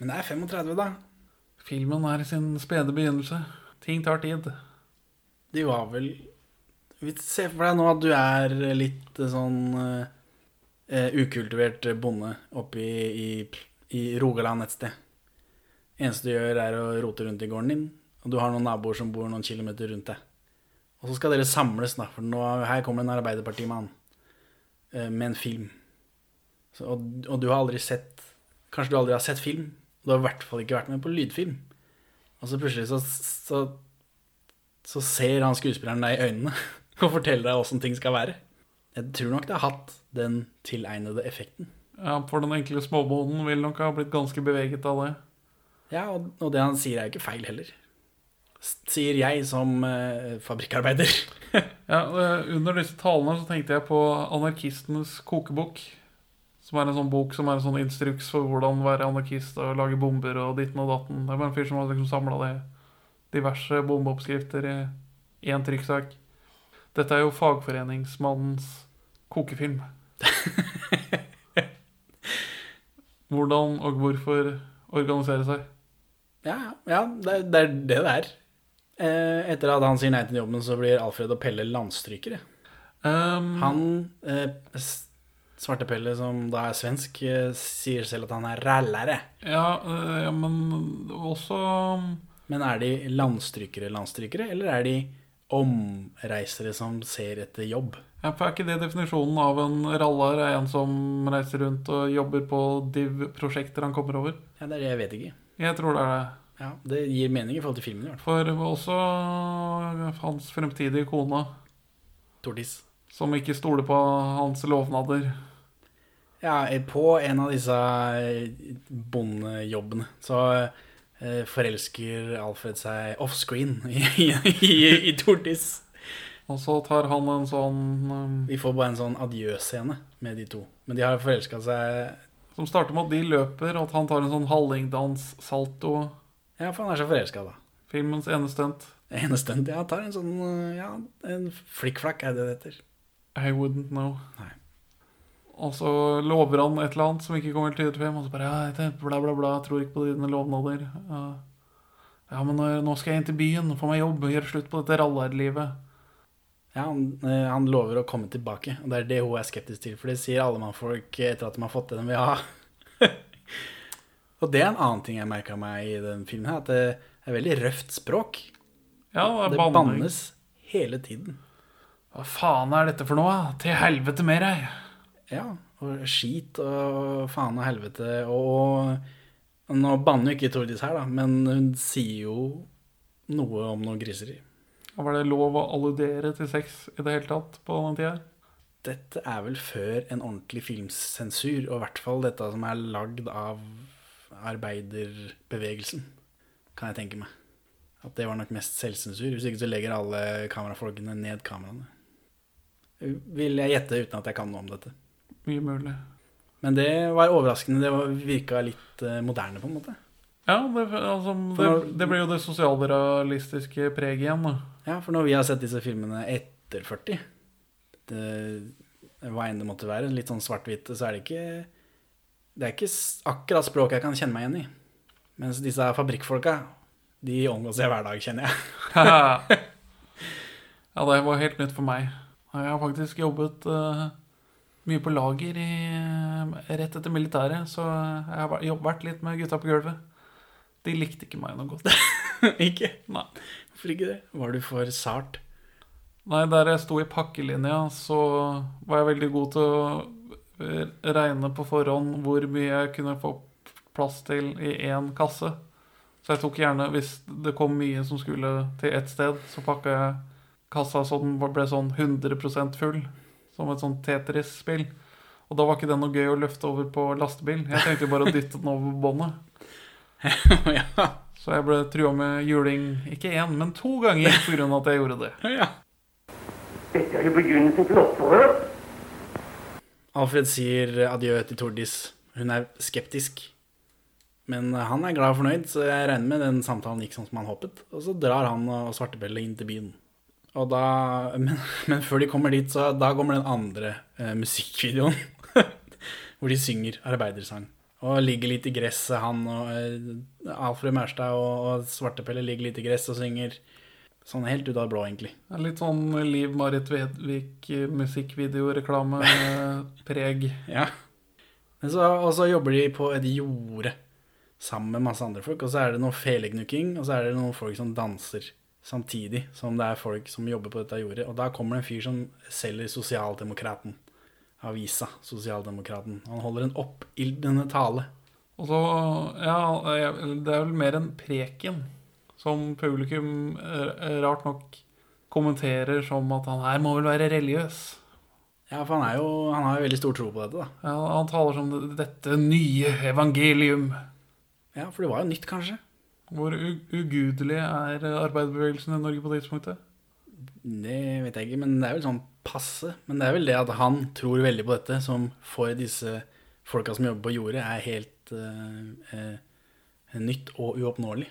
Men det er 35, da. Filmen er i sin spede begynnelse. Ting tar tid. De var vel Se for deg nå at du er litt eh, sånn uh, ukultivert bonde oppe i, i, i Rogaland et sted. Eneste du gjør, er å rote rundt i gården din, og du har noen naboer som bor noen kilometer rundt deg. Og så skal dere samles, da, for nå, her kommer en arbeiderpartimann uh, med en film. Så, og, og du har aldri sett Kanskje du aldri har sett film? Du har i hvert fall ikke vært med på lydfilm. Og så plutselig så, så så ser han skuespilleren deg i øynene og fortelle deg åssen ting skal være. Jeg tror nok det har hatt den tilegnede effekten. Ja, For den enkle småbonden vil nok ha blitt ganske beveget av det. Ja, og, og det han sier er jo ikke feil heller. Sier jeg som eh, fabrikkarbeider. Ja, eh, Under disse talene så tenkte jeg på Anarkistenes kokebok. Som er en sånn bok som er en sånn instruks for hvordan være anarkist og lage bomber og ditten og datten. Det var en fyr som hadde liksom samla diverse bombeoppskrifter i én trykksak. Dette er jo fagforeningsmannens kokefilm. Hvordan og hvorfor organisere seg. Ja, ja det, det er det det er. Eh, etter at han sier nei til jobben, så blir Alfred og Pelle landstrykere. Um, Han, eh, Svarte Pelle, som da er svensk, eh, sier selv at han er rallare. Ja, eh, ja, men også Men er de landstrykere landstrykere, eller er de omreisere som ser etter jobb? Ja, for Er ikke det definisjonen av en rallar? Er en som reiser rundt og jobber på div-prosjekter han kommer over? Ja, det er det jeg vet ikke. Jeg tror det er det. Ja, Det gir mening i forhold til filmen, i hvert fall. For også hans fremtidige kone, Tordis. som ikke stoler på hans lovnader. Ja, på en av disse bondejobbene så forelsker Alfred seg offscreen i, i, i, i Tordis. Og så tar han en sånn um, Vi får bare en sånn adjø-scene med de to. Men de har forelska seg Som starter med at de løper, og at han tar en sånn hallingdans-salto. Ja, for han er så forelska, da. Filmens ene stunt. Ene stunt. Ja, tar en sånn eh, Ja, en flikkflakk er det det heter. I wouldn't know. Nei. Og så lover han et eller annet som ikke kommer til frem, og så bare ja, bla, bla, bla, tror ikke på dine lovnader. Ja, ja men nå- nå skal jeg inn til byen, få meg jobb, gjøre slutt på dette rallarlivet. Ja, han, eh, han lover å komme tilbake, og det er det hun er skeptisk til. For det sier alle mannfolk etter at de har fått det de vil ha. og det er en annen ting jeg merka meg i den filmen, her, at det er veldig røft språk. Ja, det det bannes hele tiden. Hva faen er dette for noe? Til helvete med deg! Ja, og skit og faen og helvete og Nå banner jo ikke Tordis her, da, men hun sier jo noe om noe griseri. Var det lov å alludere til sex i det hele tatt på den tida? Dette er vel før en ordentlig filmsensur, og i hvert fall dette som er lagd av arbeiderbevegelsen, kan jeg tenke meg. At det var nok mest selvsensur. Hvis ikke så legger alle kamerafolkene ned kameraene. Vil jeg gjette uten at jeg kan noe om dette. Mye mulig. Men det var overraskende. Det var- virka litt eh, moderne, på en måte. Ja, det, altså, det, det ble jo det sosialrealistiske preget igjen. Da. Ja, for når vi har sett disse filmene etter 40, det, hva enn det måtte være, litt sånn svart-hvitt, så er det ikke Det er ikke akkurat språk jeg kan kjenne meg igjen i. Mens disse fabrikkfolka, de omgås jeg hver dag, kjenner jeg. ja, det var helt nytt for meg. Jeg har faktisk jobbet eh, mye på lager i, eh, rett etter militæret, så jeg har jobbet litt med gutta på gulvet. De likte ikke meg noe godt. ikke? Nei. Hvorfor ikke det? Var du for sart? Nei, der jeg sto i pakkelinja, så var jeg veldig god til å eh, regne på forhånd hvor mye jeg kunne få plass til i én kasse. Så jeg tok gjerne, hvis det kom mye som skulle til ett sted, så pakka jeg kassa så den ble sånn 100% full. Som et sånt Tetris-spill. Og da var ikke det noe gøy å løfte over på lastebil. Jeg tenkte jo bare å dytte den over båndet. Så jeg ble trua med juling ikke én, men to ganger pga. at jeg gjorde det. Dette er jo begynnelsen til opprør. Alfred sier adjø til Tordis. Hun er skeptisk. Men han er glad og fornøyd, så jeg regner med den samtalen gikk sånn som han håpet. Og så drar han og Svartebelle inn til byen. Og da, men, men før de kommer dit, så da kommer den andre eh, musikkvideoen. hvor de synger arbeidersang. Og ligger litt i gresset, han og eh, Alfred Mærstad og, og Svartepelle ligger litt i gresset og synger. Sånn helt ut av det blå, egentlig. Det er Litt sånn Liv-Marit Vedvik eh, musikkvideoreklame-preg. Ja. Men så, og så jobber de på et jorde sammen med masse andre folk, og så er det noe felegnukking, og så er det noen folk som danser samtidig som det er folk som jobber på dette jordet. Og da kommer det en fyr som selger Sosialdemokraten. Avisa Sosialdemokraten. Han holder en oppildnende tale. Og så, ja, det er vel mer en preken som publikum eh, rart nok kommenterer som at han her må vel være religiøs. Ja, for han er jo Han har jo veldig stor tro på dette, da. Ja, han taler som dette nye evangelium. Ja, for det var jo nytt, kanskje. Hvor ugudelig er arbeiderbevegelsen i Norge på det tidspunktet? Det vet jeg ikke, men det er vel sånn passe. Men det er vel det at han tror veldig på dette, som for disse folka som jobber på jordet, er helt uh, uh, nytt og uoppnåelig.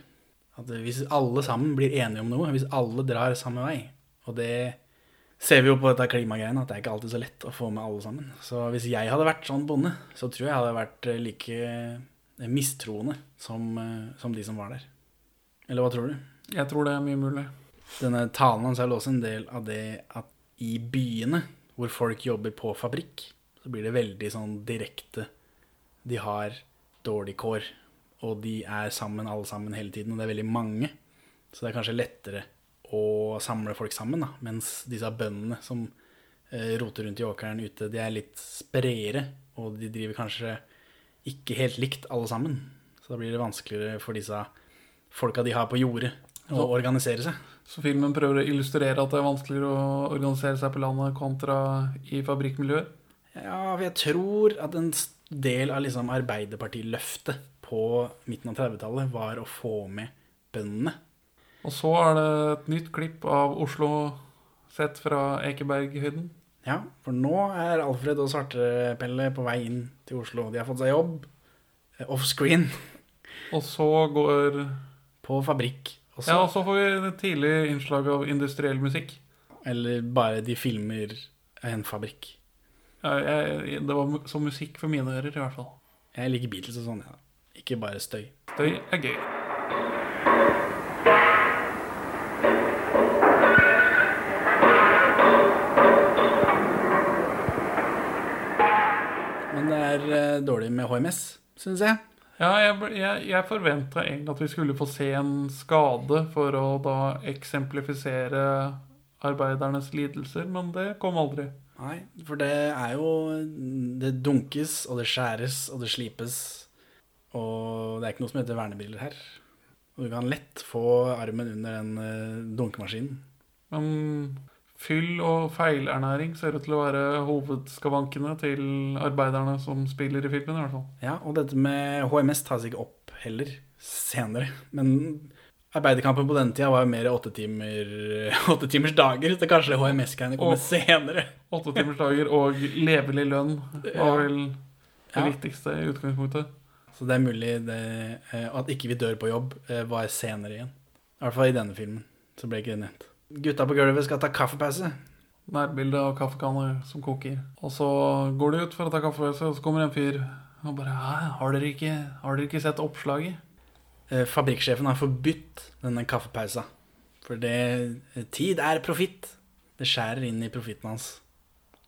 At hvis alle sammen blir enige om noe, hvis alle drar samme vei Og det ser vi jo på dette klimagreiene, at det er ikke alltid så lett å få med alle sammen. Så hvis jeg hadde vært sånn bonde, så tror jeg jeg hadde vært eh, like eh, mistroende som, eh, som de som var der. Eller hva tror du? Jeg tror det er mye mulig. Denne talen hans er vel også en del av det at i byene, hvor folk jobber på fabrikk, så blir det veldig sånn direkte. De har dårlig kår, og de er sammen alle sammen hele tiden, og det er veldig mange. Så det er kanskje lettere å samle folk sammen, da. Mens disse bøndene som eh, roter rundt i åkeren ute, de er litt spredere, og de driver kanskje ikke helt likt alle sammen. Så da blir det vanskeligere for disse folka de har på jordet, å Så- organisere seg. Så filmen prøver å illustrere at det er vanskeligere å organisere seg på landet kontra i fabrikkmiljøet. Ja, for jeg tror at en del av liksom Arbeiderpartiløftet på midten av 30-tallet var å få med bøndene. Og så er det et nytt klipp av Oslo sett fra Ekeberghøyden. Ja, for nå er Alfred og Svartepelle på vei inn til Oslo. De har fått seg jobb eh, offscreen Og så går på fabrikk. Også. Ja, og så får vi et tidlig innslag av industriell musikk. Eller bare de filmer en fabrikk. Ja, jeg, det var som musikk for mine ører, i hvert fall. Jeg liker Beatles og sånn, ja. Ikke bare støy. Støy er gøy. Dårlig med HMS, syns jeg. Ja, jeg, jeg, jeg forventa egentlig at vi skulle få se en skade for å da eksemplifisere arbeidernes lidelser, men det kom aldri. Nei, for det er jo Det dunkes, og det skjæres, og det slipes. Og det er ikke noe som heter vernebriller her. Og du kan lett få armen under den eh, dunkemaskinen. Men fyll og feilernæring ser ut til å være hovedskavankene til arbeiderne som spiller i filmen, i hvert fall. Ja, og dette med HMS tas ikke opp heller senere. Men arbeiderkampen på den tida var jo mer åttetimers timer, åtte timers dager, så kanskje HMS-greiene kommer Og- senere. Åttetimers dager og levelig lønn var vel det Ja. viktigste i utgangspunktet. Så det er mulig det, eh, at ikke vi dør på jobb eh, var senere igjen. I hvert fall i denne filmen. Så ble ikke det nevnt. Gutta på gulvet skal ta kaffepause. Nærbilde av kaffekanner som koker. Og så går de ut for å ta kaffepause, og så kommer en fyr og bare har dere ikke, har dere ikke sett oppslaget? Eh, Fabrikksjefen har forbudt denne kaffepausa. For det, tid er profitt. Det skjærer inn i profitten hans.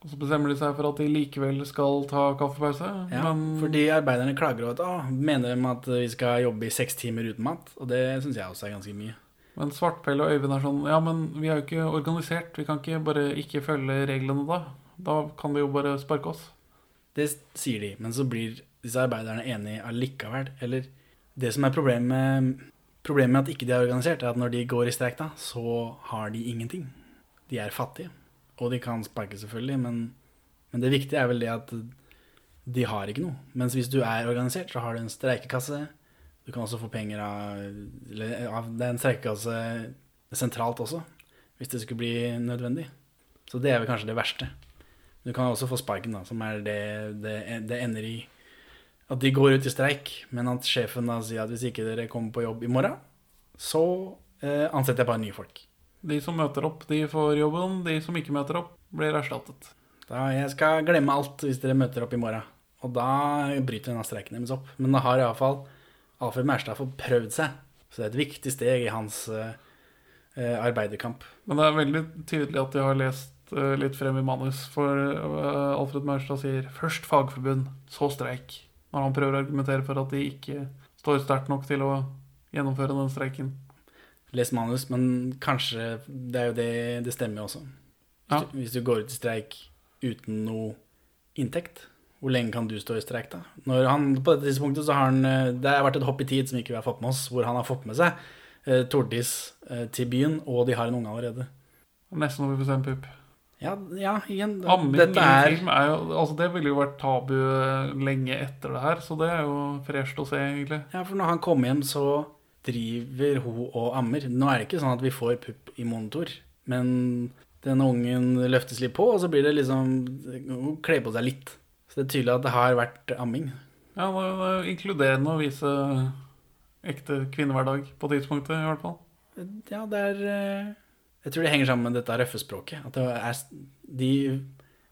Og så bestemmer de seg for at de likevel skal ta kaffepause. Ja, men Fordi arbeiderne klager over at å, mener de at vi skal jobbe i seks timer uten mat. Og det syns jeg også er ganske mye. Men Svartpelle og Øyvind er sånn Ja, men vi er jo ikke organisert. Vi kan ikke bare ikke følge reglene da. Da kan de jo bare sparke oss. Det sier de, men så blir disse arbeiderne enige allikevel. Eller det som er problemet, problemet med at ikke de er organisert, er at når de går i streik, da, så har de ingenting. De er fattige. Og de kan sparke, selvfølgelig, men, men det viktige er vel det at de har ikke noe. Mens hvis du er organisert, så har du en streikekasse. Du kan også få penger av, eller, av Det er en streikekasse sentralt også, hvis det skulle bli nødvendig. Så det er vel kanskje det verste. Du kan også få sparken, da, som er det det, det ender i at de går ut i streik, men at sjefen da sier at hvis ikke dere kommer på jobb i morgen, så eh, ansetter jeg bare nye folk. De som møter opp, de får jobben. De som ikke møter opp, blir erstattet. Da Jeg skal glemme alt hvis dere møter opp i morgen. Og da bryter denne streiken deres opp. Men da har iallfall Alfred Maurstad fått prøvd seg. Så det er et viktig steg i hans eh, arbeiderkamp. Men det er veldig tydelig at de har lest uh, litt frem i manus. For uh, Alfred Maurstad sier først fagforbund, så streik. Når han prøver å argumentere for at de ikke står sterkt nok til å gjennomføre den streiken. Lest manus, men kanskje Det er jo det det stemmer også. Hvis, Ja. du, hvis du går ut i streik uten noe inntekt, hvor lenge kan du stå i streik da? Når han, på dette tidspunktet så har han eh, Det har vært et hopp i tid som ikke vi har fått med oss, hvor han har fått med seg eh, Tordis eh, til byen, og de har en unge allerede. Nesten over bestemt pupp. Ja, ja igjen det- Amming Dette er film er jo Altså, det ville jo vært tabu eh, lenge etter det her, så det er jo fresht å se, egentlig. Ja, for når han kommer hjem, så driver hun og ammer. Nå er det ikke sånn at vi får pupp i monitor, men denne ungen løftes litt på, og så blir det liksom Hun kler på seg litt. Så det er tydelig at det har vært amming. Ja, det er jo inkluderende å vise ekte kvinnehverdag på tidspunktet, i hvert fall. Ja, det er eh, Jeg tror det henger sammen med dette røffe språket. At det er, de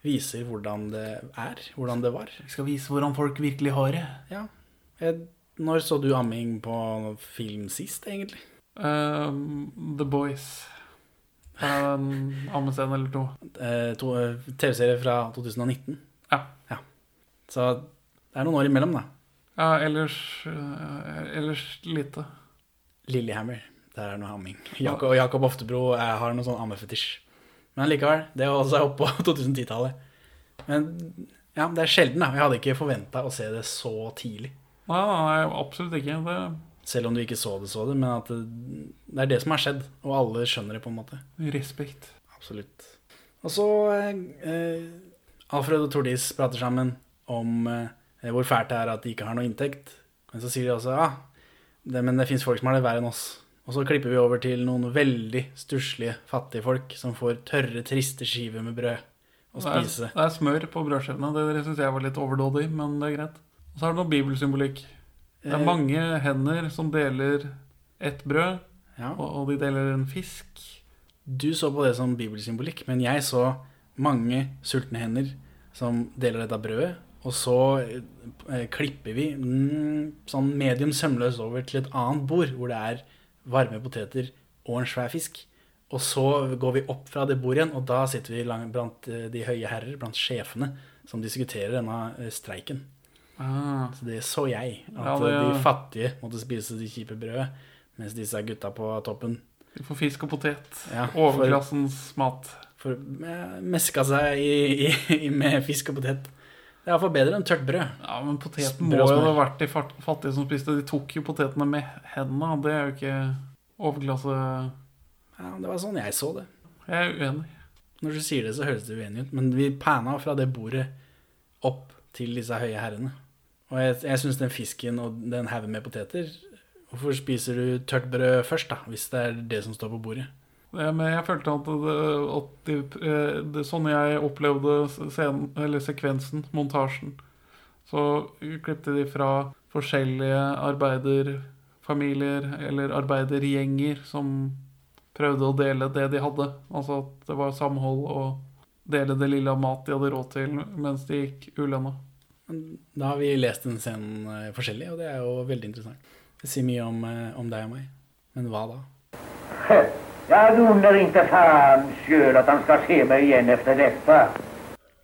viser hvordan det er, hvordan det var. Vi skal vise hvordan folk virkelig har det. Ja. Jeg, når så du amming på film sist, egentlig? Um, The Boys. Her er en ammescene eller to. Eh, to eh, TV-serie fra 2019. Så det er noen år imellom, da. Ja, ellers, eh, ellers lite. Lillehammer. Der er noe amming. Jakob, Jakob Oftebro er, har noe sånn ammefetisj. Men likevel, det er også oppå 2010-tallet. Men ja, det er sjelden, da. Jeg hadde ikke forventa å se det så tidlig. Nei, nei, absolutt ikke. Det, Selv om du ikke så det, så det. Men at det, det er det som har skjedd, og alle skjønner det, på en måte. respekt. Absolutt. Og så eh, Alfred og Tordis prater sammen om eh, hvor fælt det er at de ikke har noe inntekt. Men så sier de også ja, det, men det fins folk som har det verre enn oss. Og så klipper vi over til noen veldig stusslige, fattige folk som får tørre, triste skiver med brød å Det er, det er smør på brødskivene. Det syns jeg var litt overdådig, men det er greit. Og så er det noe bibelsymbolikk. Det er Eh. mange hender som deler ett brød, Ja. og, og de deler en fisk. Du så på det som bibelsymbolikk, men jeg så mange sultne hender som deler dette brødet, og så eh, klipper vi mm, sånn medium sømløst over til et annet bord, hvor det er varme poteter og en svær fisk. Og så går vi opp fra det bordet igjen, og da sitter vi lang, blant eh, de høye herrer, blant sjefene, som diskuterer denne eh, streiken. Ah. Så det så jeg. At Ja, det- de fattige måtte spise de kjipe brødet, mens disse gutta på toppen De får fisk og potet. Ja, Overklassens mat. For eh, meska seg i, i, med fisk og potet. Det er iallfall bedre enn tørt brød. Ja, men poteten må jo ha vært de fattige som spiste. De tok jo potetene med hendene. Det er jo ikke overklasse Ja, det var sånn jeg så det. Jeg er uenig. Når du sier det, så høres det uenig ut, men vi panna fra det bordet opp til disse høye herrene. Og jeg, jeg syns den fisken og den haugen med poteter Hvorfor spiser du tørt brød først, da, hvis det er det som står på bordet? Ja, Men jeg følte at, det, at de, eh, det, sånn jeg opplevde scenen, eller sekvensen, montasjen, så klippet de fra forskjellige arbeiderfamilier eller arbeidergjenger som prøvde å dele det de hadde. Altså at det var samhold og dele det lille av mat de hadde råd til mens de gikk ulønna. Da har vi lest den scenen eh, forskjellig, og det er jo veldig interessant. Det sier mye om, eh, om deg og meg. Men hva da? Jag undrar inte fan sjøl at han skal se meg igjen etter dette.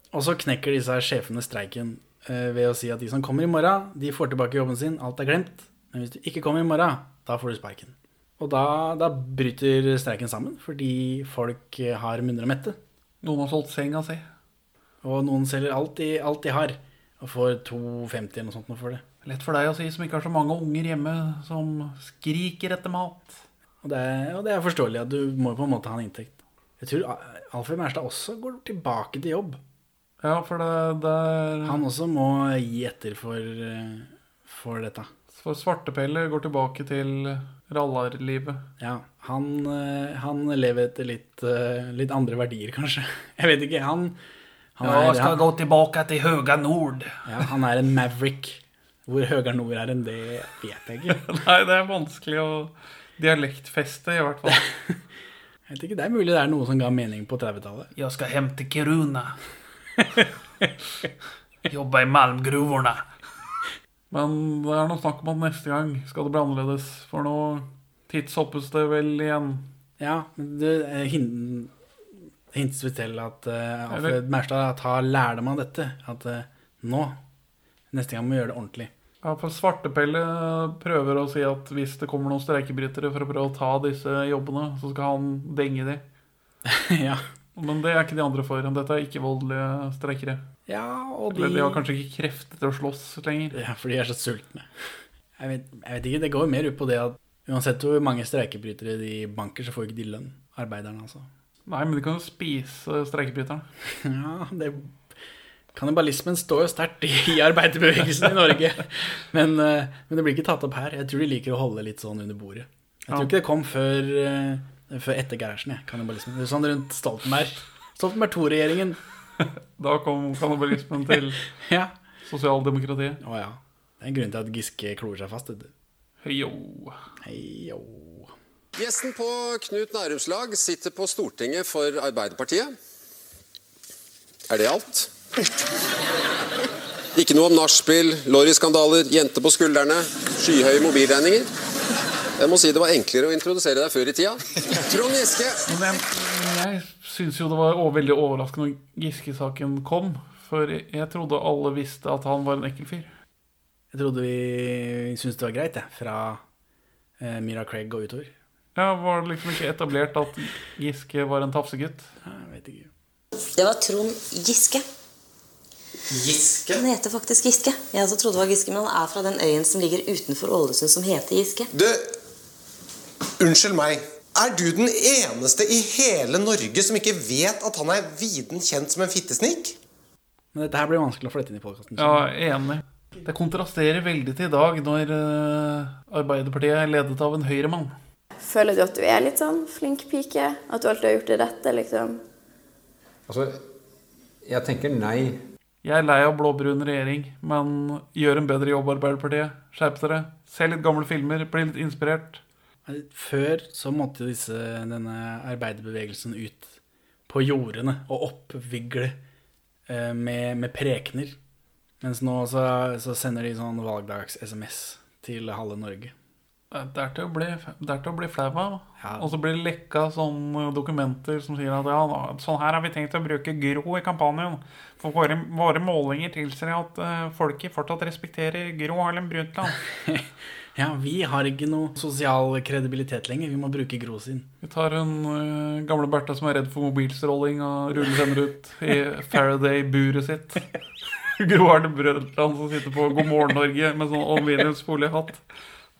Og så knekker disse sjefene streiken eh, ved å si at de som kommer i morgen, de får tilbake jobben sin, alt er glemt. Men hvis du ikke kommer i morgen, da får du sparken. Og da, da bryter streiken sammen, fordi folk eh, har munner å mette. Noen har solgt senga si. Og noen selger alt de, alt de har, og får 2,50 eller noe sånt for det. Lett for deg å si som ikke har så mange unger hjemme som skriker etter mat. Og det, er, og det er forståelig at du må på en måte ha en inntekt. Jeg tror Alfred Mærstad også går tilbake til jobb. Ja, for det, det er Han også må gi etter for, eh, for dette. For svartepelle går tilbake til rallarlivet. Ja, han, eh, han lever etter litt, eh, litt andre verdier, kanskje. Jeg vet ikke. Han, han, ja, er, skal han, gå tilbake til Høga nord. ja, han er en maverick. Hvor Høga nord er enn det, vet jeg ikke. Nei, det er vanskelig å dialektfeste, i hvert fall. Jeg vet ikke, Det er mulig det er noe som ga mening på 30-tallet. Jeg skal hjem til Kiruna. Jobbe i malmgruvene. Men det er noe snakk om at neste gang skal det bli annerledes. For nå tidshoppes det vel igjen. Ja, men det eh, hin- hintes vi til at uh, Alfred Mærstad tar lærdom av dette. At uh, nå, neste gang må vi gjøre det ordentlig. Ja, for Svartepelle prøver å si at hvis det kommer noen streikebrytere for å prøve å ta disse jobbene, så skal han denge de. ja. Men det er ikke de andre for. Dette er ikke voldelige streikere. ja, og de Eller de har kanskje ikke krefter til å slåss lenger. Ja, for de er så sultne. Jeg vet, jeg vet ikke, det går mer ut på det at uansett hvor mange streikebrytere de banker, så får ikke de lønn. Arbeiderne, altså. Nei, men de kan jo spise streikebryterne. Ja, det Kannibalismen står jo sterkt i, arbeiderbevegelsen i Norge. Men, eh, men det blir ikke tatt opp her. Jeg tror de liker å holde litt sånn under bordet. Jeg tror ikke det kom før, eh, før etter Gerhardsen, jeg, kannibalismen. Det er sånn rundt Stoltenberg. Stoltenberg II-regjeringen. Da kom kannibalismen til Ja. sosialdemokratiet. Å ja. Det er en grunn til at Giske klorer seg fast. Heio. Heio. Gjesten på Knut Nærums lag sitter på Stortinget for Arbeiderpartiet. Er det alt? Ikke noe om nachspiel, Lorry-skandaler, jenter på skuldrene, skyhøye mobilregninger. Jeg må si det var enklere å introdusere deg før i tida. Trond Giske. Men jeg, jeg syns jo det var veldig overraskende når Giske-saken kom. For jeg trodde alle visste at han var en ekkel fyr. Jeg trodde vi syntes det var greit, jeg, fra eh, Mira Craig og utover. Ja, Var det liksom ikke etablert at Giske var en tafsegutt? Jeg vet ikke. Det var Trond Giske. Giske? Han heter faktisk Giske. Jeg også trodde det var Giske, men han er fra den øyen som ligger utenfor Ålesund, som heter Giske. Du, unnskyld meg. Er du den eneste i hele Norge som ikke vet at han er viden kjent som en fittesnikk? Men dette her blir vanskelig å flette inn i podkasten. Ja, enig. Det kontrasterer veldig til i dag, når eh, Arbeiderpartiet er ledet av en høyremann. Føler du at du er litt sånn flink pike? At du alltid har gjort det rette, liksom? Altså, jeg tenker nei. Jeg er lei av blå-brun regjering, men gjør en bedre jobb, Arbeiderpartiet. Skjerp dere. Se litt gamle filmer, bli litt inspirert. Før så måtte disse, denne arbeiderbevegelsen ut på jordene og oppvigle eh, med, med prekener. Mens nå så, så sender de sånn valgdags-SMS til halve Norge. Det er til å bli, bli flau av. Og så blir det lekka sånne dokumenter som sier at ja, sånn her har vi tenkt å bruke Gro i kampanjen. For våre, våre målinger tilsier at uh, folket fortsatt respekterer Gro Harlem Brundtland. Ja, vi har ikke noe sosial kredibilitet lenger. Vi må bruke Gro sin. Vi tar en uh, gamle Bertha som er redd for mobilstråling og ruller henne ut i Faraday-buret sitt. Gro Harlem Brundtland som sitter på God morgen Norge med sånn aluminiumsfoliehatt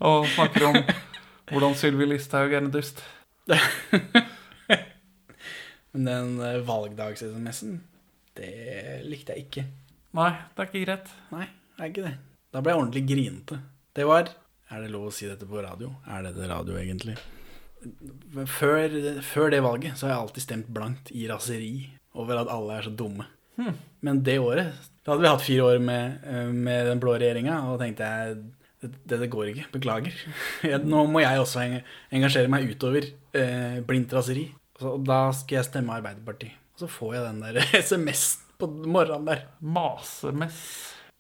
og snakker om hvordan Sylvi Listhaug er en dust. Men den eh, valgdags-SMS-en, det likte jeg ikke. Nei, det er ikke greit. Nei, det er ikke det. Da ble jeg ordentlig grinete. Det var Er det lov å si dette på radio? Er dette radio, egentlig? Før, før det valget så har jeg alltid stemt blankt i raseri over at alle er så dumme. Hmm. Men det året Da hadde vi hatt fire år med, eh, med den blå regjeringa, og da tenkte jeg det, det går ikke. Beklager. Nå må jeg også eng- engasjere meg utover eh, blindt raseri. Og da skal jeg stemme Arbeiderpartiet. Og så får jeg den der SMS på morgenen der. Masemess.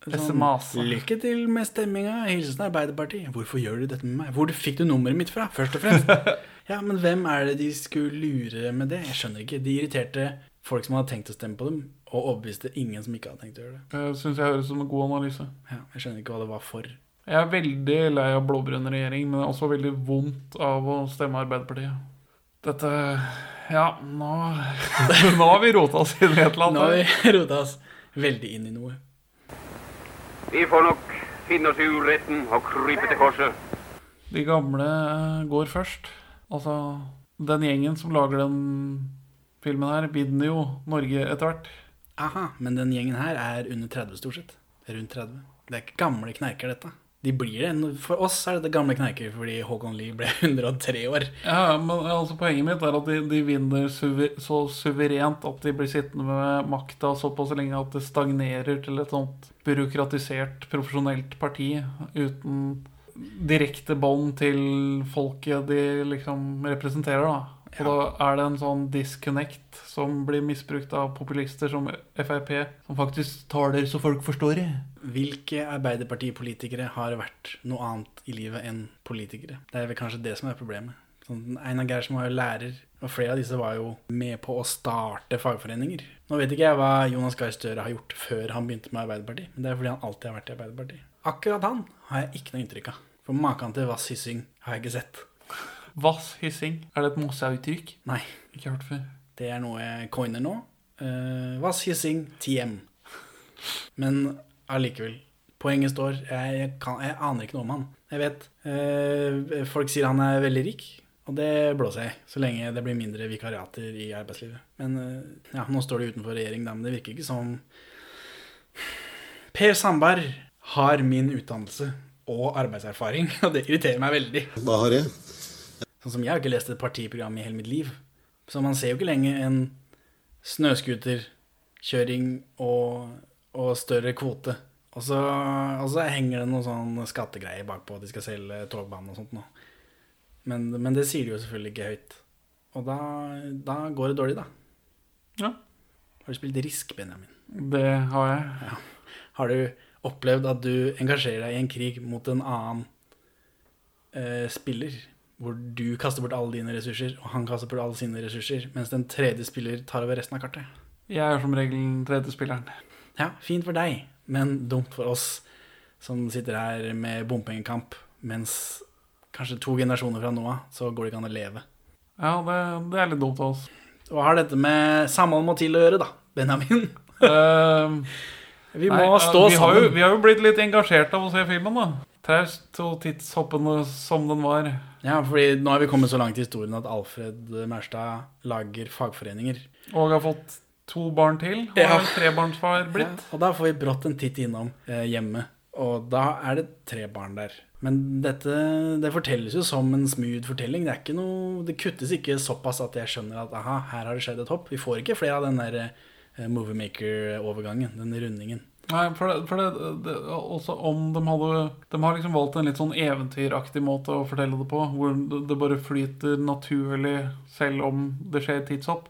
Sånn. Lykke til med stemminga. Hilsen Arbeiderpartiet. Hvorfor gjør du dette med meg? Hvor fikk du nummeret mitt fra, først og fremst? ja, men hvem er det de skulle lure med det? Jeg skjønner ikke. De irriterte folk som hadde tenkt å stemme på dem, og overbeviste ingen som ikke hadde tenkt å gjøre det. Det syns jeg høres ut som en god analyse. Ja, jeg skjønner ikke hva det var for. Jeg er veldig lei av blå-grønn regjering, men også veldig vondt av å stemme Arbeiderpartiet. Dette Ja, nå, nå har vi rota oss inn i et eller annet. Nå har vi rota oss veldig inn i noe. Vi får nok finne oss i uretten og krype til korset. De gamle eh, går først. Altså, den gjengen som lager den filmen her, binder jo Norge etter hvert. Aha, men den gjengen her er under 30 stort sett. Rundt 30. Det er ikke gamle knerker, dette. De blir det. For oss er det gamle kneiker fordi Håkon Lie ble 103 år. Ja, men altså Poenget mitt er at de, de vinner suver, så suverent at de blir sittende med makta såpass lenge at det stagnerer til et sånt byråkratisert, profesjonelt parti uten direkte bånd til folket de liksom representerer. da. Og da er det en sånn disconnect som blir misbrukt av populister som Frp, som faktisk taler så folk forstår det. Hvilke Arbeiderpartipolitikere har vært noe annet i livet enn politikere? Det er vel kanskje det som er problemet. Sånn, Einar Gerhardsen var jo lærer, og flere av disse var jo med på å starte fagforeninger. Nå vet ikke jeg hva Jonas Gahr Støre har gjort før han begynte med Arbeiderpartiet, men det er fordi han alltid har vært i Arbeiderpartiet. Akkurat han har jeg ikke noe inntrykk av. For maken til Vass Hyssing har jeg ikke sett. Vass hyssing. Er det et Mosse-uttrykk? Nei. Ikke hørt før. Det er noe jeg coiner nå. Uh, Vass Hyssing TM. Men allikevel. Poenget står. Jeg, jeg, kan, jeg aner ikke noe om han. Jeg vet uh, Folk sier han er veldig rik, og det blåser jeg i. Så lenge det blir mindre vikariater i arbeidslivet. Men uh, ja, nå står det utenfor regjering, da, men det virker ikke som Per Sandberg har min utdannelse og arbeidserfaring, og det irriterer meg veldig. Hva har jeg? Sånn som jeg har ikke lest et partiprogram i hele mitt liv. Så man ser jo ikke lenger en snøscooterkjøring og, og større kvote. Og så, og så henger det noen sånn skattegreier bakpå at de skal selge togbanen og sånt nå. Men, men det sier de jo selvfølgelig ikke høyt. Og da, da går det dårlig, da. Ja. Har du spilt Risk, Benjamin? Det har jeg. Ja. Har du opplevd at du engasjerer deg i en krig mot en annen eh, spiller? Hvor du kaster bort alle dine ressurser, og han kaster bort alle sine ressurser, mens den tredje spiller tar over resten av kartet? Jeg er som regel den tredje spilleren. Ja, fint for deg, men dumt for oss som sitter her med bompengekamp, mens kanskje to generasjoner fra nå av, så går det ikke an å leve. Ja, det, det er litt dumt av oss. Hva har dette med samhold må til å gjøre, da, Benjamin? Uh, Vi må nei, stå vi har, jo, sammen. vi har jo blitt litt engasjert av å se filmen, da. Traust og tidshoppende som den var. Ja, fordi nå har vi kommet så langt i historien at Alfred Mærstad lager fagforeninger. Og har fått to barn til. Og Ja. trebarnsfar blitt. Ja, og da får vi brått en titt innom eh, hjemme, og da er det tre barn der. Men dette det fortelles jo som en smooth fortelling. Det er ikke noe, det kuttes ikke såpass at jeg skjønner at aha, her har det skjedd et hopp. Vi får ikke flere av den der eh, Moviemaker-overgangen, den rundingen. Nei, for, det, for det, det, også om de hadde De har liksom valgt en litt sånn eventyraktig måte å fortelle det på, hvor det, det bare flyter naturlig selv om det skjer tidshopp.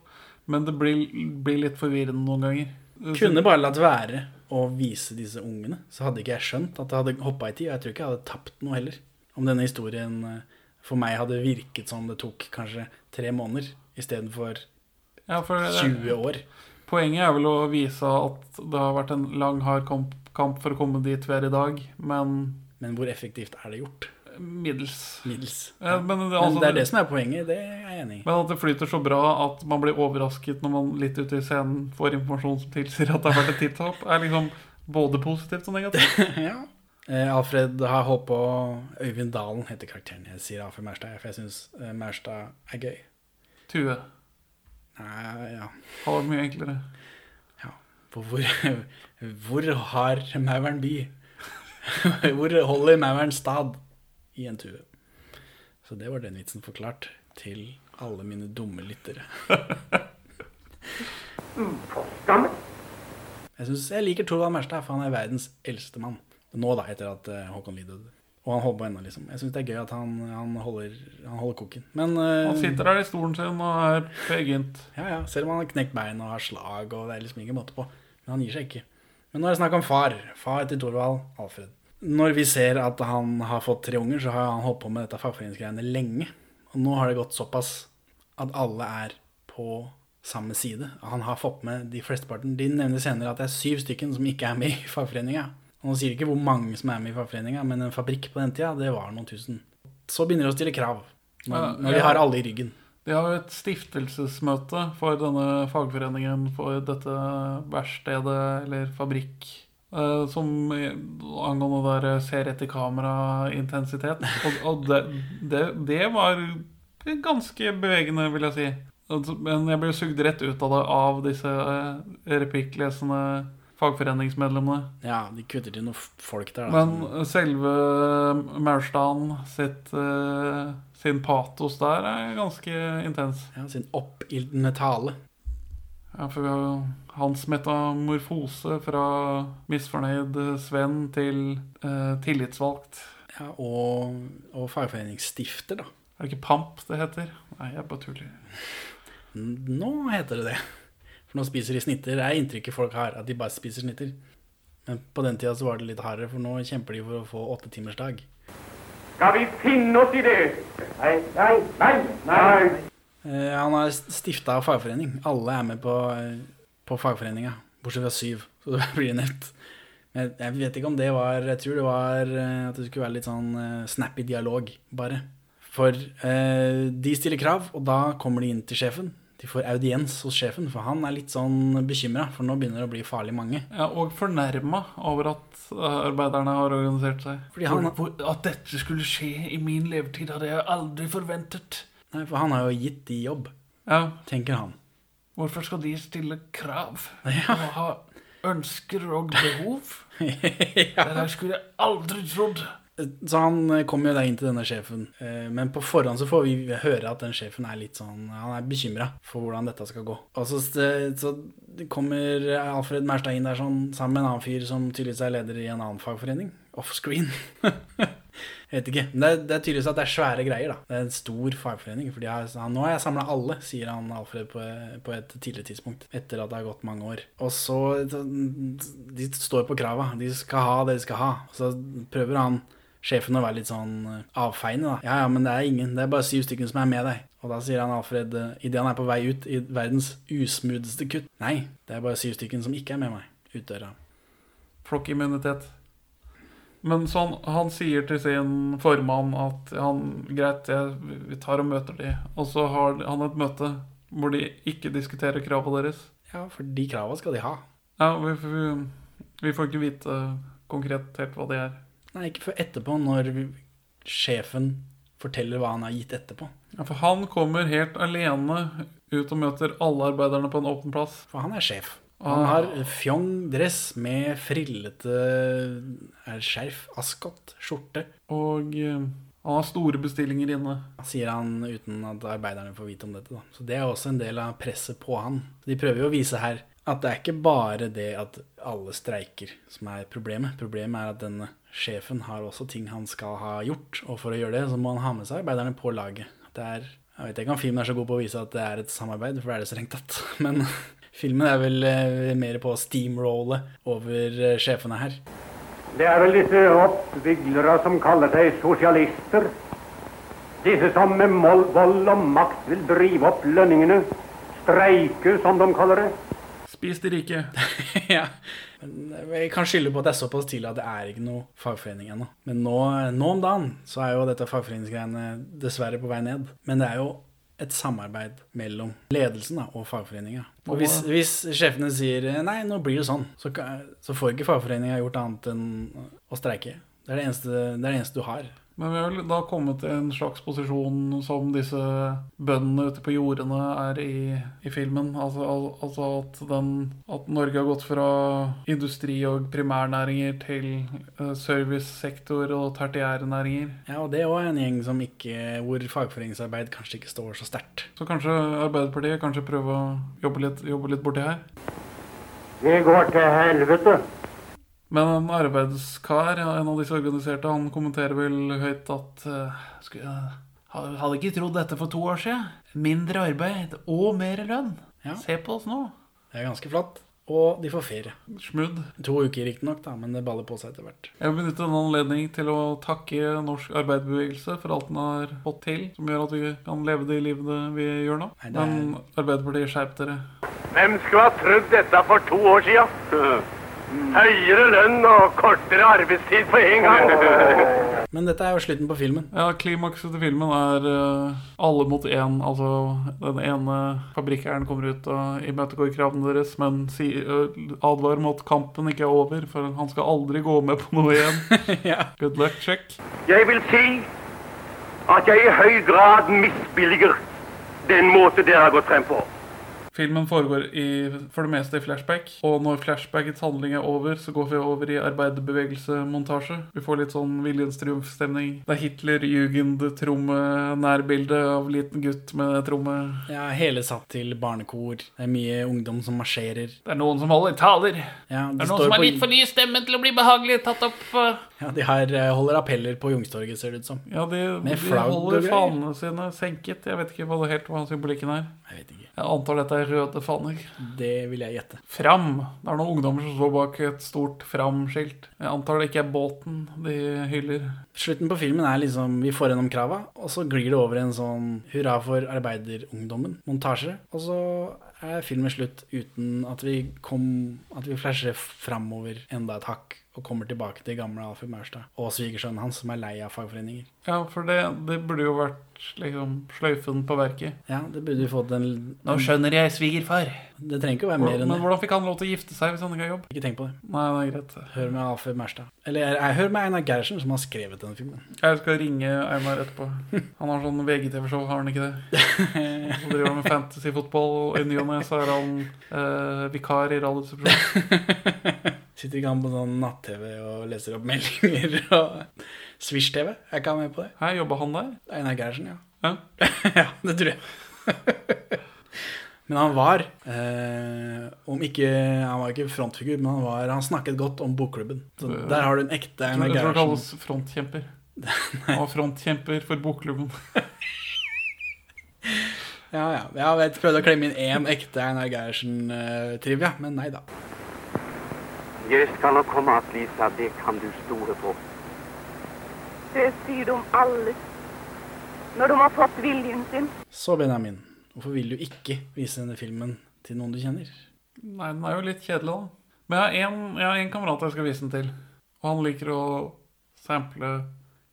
Men det blir, blir litt forvirrende noen ganger. Kunne bare latt være å vise disse ungene, så hadde ikke jeg skjønt at jeg hadde hoppa i tid. Og jeg tror ikke jeg hadde tapt noe heller. Om denne historien eh, for meg hadde virket som det tok kanskje tre måneder istedenfor Ja, for 20 år. Poenget er vel å vise at det har vært en lang, hard kamp, kamp for å komme dit vi er i dag, men Men hvor effektivt er det gjort? Middels. Middels. Ja, men, det, Men altså, det er det som er poenget, det er jeg enig i. Men at det flyter så bra at man blir overrasket når man litt ute i scenen får informasjon som tilsier at det har vært et tidshopp, er liksom både positivt og negativt. ja. Eh, Alfred har holdt på Øyvind Dalen heter karakteren. Jeg sier Alfred Mærstad, for jeg syns Mærstad er gøy. Tue. Nei, ja. Har vært mye enklere. Ja. Hvor, hvor har mauren by? hvor holder mauren stad? I en tue. Så det var den vitsen forklart til alle mine dumme lyttere. Jeg, synes, jeg liker Torvald Merstad, for han er verdens eldste mann. Nå, da, etter at eh, Håkon Lie døde. Og han holder på ennå, liksom. Jeg syns det er gøy at han, han, holder, han holder koken. Men uh, Han sitter der i stolen sin og er pegent. Ja, ja. Selv om han har knekt bein og har slag, og det er liksom ingen måte på. Men han gir seg ikke. Men nå er det snakk om far. Far til Torvald, Alfred. Når vi ser at han har fått tre unger, så har han holdt på med dette fagforeningsgreiene lenge. Og nå har det gått såpass at alle er på samme side. Han har fått med de flesteparten. De nevner senere at det er syv stykken som ikke er med i fagforeninga. Nå sier ikke hvor mange som er med i fagforeninga, men en fabrikk på den tida, det var noen tusen. Så begynner de å stille krav. Når, Ja, når de har alle i ryggen. De har jo et stiftelsesmøte for denne fagforeningen for dette verkstedet eller fabrikk. eh, som angående der ser etter kamera-intensitet. Og, og det, det, det var ganske bevegende, vil jeg si. Altså, Men jeg ble sugd rett ut av det av disse eh, replikklesende fagforeningsmedlemmene. Ja, de kutter til noen folk der. Da, Men selve Maurstad sitt uh, sin patos der er ganske intens. Ja, sin oppildne tale. Ja, for vi har jo hans metamorfose fra misfornøyd Sven til eh, tillitsvalgt. Ja, og, og fagforeningsstifter, da. Er det ikke Pamp det heter? Nei, jeg bare tuller. Nå heter det det. For nå spiser de snitter. Det er inntrykket folk har, at de bare spiser snitter. Men på den tida så var det litt hardere, for nå kjemper de for å få åttetimersdag. Skal vi finne oss i det? Nei, nei, nei, nei. Eh, han har stifta fagforening. Alle er med på, eh, på fagforeninga, bortsett fra syv. Så det blir. Men jeg, jeg vet ikke om det var Jeg tror det var eh, at det skulle være litt sånn eh, snappy dialog, bare. For eh, de stiller krav, og da kommer de inn til sjefen. De får audiens hos sjefen, for han er litt sånn bekymra, for nå begynner det å bli farlig mange. Ja, og fornærma over at eh, arbeiderne har organisert seg. Fordi han- for, for at dette skulle skje i min levetid, hadde jeg aldri forventet. Nei, for han har jo gitt de jobb, Ja, tenker han. Hvorfor skal de stille krav? Ja. Og ha ønsker og behov? ja. Det der skulle jeg aldri trodd. Så han eh, kommer jo da inn til denne sjefen, eh, men på forhånd så får vi høre at den sjefen er litt sånn Han er bekymra for hvordan dette skal gå. Og så, så kommer Alfred Maurstad inn der sånn sammen med en annen fyr som tydeligvis er leder i en annen fagforening. Offscreen. Jeg vet ikke. Men det det er tydeligvis at det er svære greier, da. Det er en stor fagforening. For nå har jeg samla alle, sier han Alfred på, på et tidligere tidspunkt. Etter at det har gått mange år. Og så De står på krava. De skal ha det de skal ha. Så prøver han sjefen å være litt sånn eh, avfeiende, da. Ja, ja, men det er ingen. Det er bare syv stykker som er med deg. Og da sier han Alfred, eh, idet han er på vei ut i verdens usmootheste kutt Nei, det er bare syv stykker som ikke er med meg ut døra. Flokkimmunitet. Men sånn, han sier til sin formann at han, greit, jeg, vi tar og møter de. Og så har han et møte hvor de ikke diskuterer kravene deres. Ja, for de krava skal de ha. Ja, vi, vi, vi får ikke vite konkret helt hva de er. Nei, ikke før etterpå, når sjefen forteller hva han har gitt etterpå. Ja, For han kommer helt alene ut og møter alle arbeiderne på en åpen plass. For han er sjef. Han har fjong dress med frillete er skjerf, askott, skjorte. Og eh, han har store bestillinger inne. Sier han uten at arbeiderne får vite om dette. Da. Så det er også en del av presset på han. De prøver jo å vise her at det er ikke bare det at alle streiker som er problemet. Problemet er at denne sjefen har også ting han skal ha gjort, og for å gjøre det så må han ha med seg arbeiderne på laget. Det er, jeg vet ikke om filmen er så god på å vise at det er et samarbeid, for det er det strengt tatt. Men filmen er vel eh, mer på å steamrolle over eh, sjefene her. Det er vel disse oppviglere som kaller seg sosialister. Disse som med vold og makt vil drive opp lønningene. Streike, som de kaller det. Spis de rike. ja. Men jeg kan skylde på at det er såpass tidlig at det er ikke noe fagforening ennå. Men nå, nå om dagen så er jo dette fagforeningsgreiene dessverre på vei ned. Men det er jo et samarbeid mellom ledelsen da, og fagforeninga. Og hvis, hvis sjefene sier nei, nå blir det sånn, så, så får ikke fagforeninga gjort annet enn å streike. Det er det eneste, det er det eneste du har. Men vi har vel da kommet til en slags posisjon som disse bøndene ute på jordene er i, i filmen. Altså, al- altså at, den, at Norge har gått fra industri og primærnæringer til uh, servicesektor og tertiære næringer. Ja, og det er òg en gjeng som ikke, hvor fagforeningsarbeid kanskje ikke står så sterkt. Så kanskje Arbeiderpartiet kanskje prøver å jobbe litt, jobbe litt borti her. Vi går til helvete. Men en arbeidskar, en av disse organiserte, han kommenterer vel høyt at eh, skulle, jeg Hadde ikke trodd dette for to år siden. Mindre arbeid og mer lønn. Se på oss nå. Det er ganske flott. Og de får ferie. Smudd. To uker riktignok, da, men det baller på seg etter hvert. Jeg vil benytte denne anledning til å takke norsk arbeiderbevegelse for alt den har fått til, som gjør at vi kan leve de livene vi gjør nå. Nei, er- Men Arbeiderpartiet, skjerp dere. Hvem skulle ha trodd dette for to år siden? Høyere lønn og kortere arbeidstid på en gang. Men dette er jo slutten på filmen. Ja, Klimakset til filmen er uh, alle mot én. Altså den ene fabrikkeieren kommer ut og imøtegår kravene deres, men si, uh, advarer mot at kampen ikke er over, for han skal aldri gå med på noe igjen. Good luck, check. Jeg vil si at jeg i høy grad misbilliger den måte dere har gått frem på. Filmen foregår i, for det meste i flashback, og når flashbackets handling er over, så går vi over i arbeiderbevegelsemontasje. Vi får litt sånn Viljens triumfstemning. Det er Hitler-jugend-tromme-nærbilde av liten gutt med tromme. Ja, hele satt til barnekor. Det er mye ungdom som marsjerer. Det er noen som holder taler. Ja, Det er noen som har litt for ny stemme til å bli behagelig tatt opp. Ja, De har, eh, holder appeller på Youngstorget, ser det ut som. Ja, de, de holder fanene sine senket. Jeg vet ikke hva det helt hva symbolikken er. Jeg vet ikke. Jeg antar dette er røde faner. Det vil jeg gjette. Fram. Det er noen ungdommer som står bak et stort Fram-skilt. Jeg antar det ikke er båten de hyller. Slutten på filmen er liksom Vi får gjennom krava, og så glir det over i en sånn hurra for arbeiderungdommen-montasje. Og så er filmen slutt uten at vi kom At vi flasher framover enda et hakk og kommer tilbake til gamle Alfred Maurstad og svigersønnen hans, som er lei av fagforeninger. Ja, for det, det burde jo vært liksom sløyfen på verket. Ja, det burde jo fått en Nå skjønner jeg, svigerfar. Det trenger ikke å være mer enn det. Men hvordan fikk han lov til å gifte seg hvis han ikke har jobb? Ikke tenk på det. Nei, det er greit. Hør med Afe Merstad. Eller jeg hør med Einar Gerhardsen, som har skrevet denne filmen. Jeg skal ringe Einar etterpå. Han har sånn VGTV-show, har han ikke det? Så driver han med fantasyfotball, og i ny og ne så er han eh, vikar i Radioresepsjonen. Sitter ikke han på sånn natt-TV og leser opp meldinger og Swish-TV? Er ikke han med på det? Her jobber han der? Einar Gerhardsen, ja. Ja. ja, det tror jeg. men han var, eh, om ikke Han var ikke frontfigur, men han, var, han snakket godt om bokklubben. Så der har du en ekte Jeg Einar tror det Gerhardsen. kalles frontkjemper. Han var frontkjemper for bokklubben. Ja, ja. Jeg vet, prøvde å klemme inn én ekte Einar Gerhardsen-trivia, men nei da. Jeg skal nok komme at Lisa. Det kan du stole på. Det sier de alle. Når de har fått viljen sin. Så Benjamin, hvorfor vil du ikke vise denne filmen til noen du kjenner? Nei, den er jo litt kjedelig, da. Men jeg har en, jeg har en kamerat jeg skal vise den til. Og han liker å sample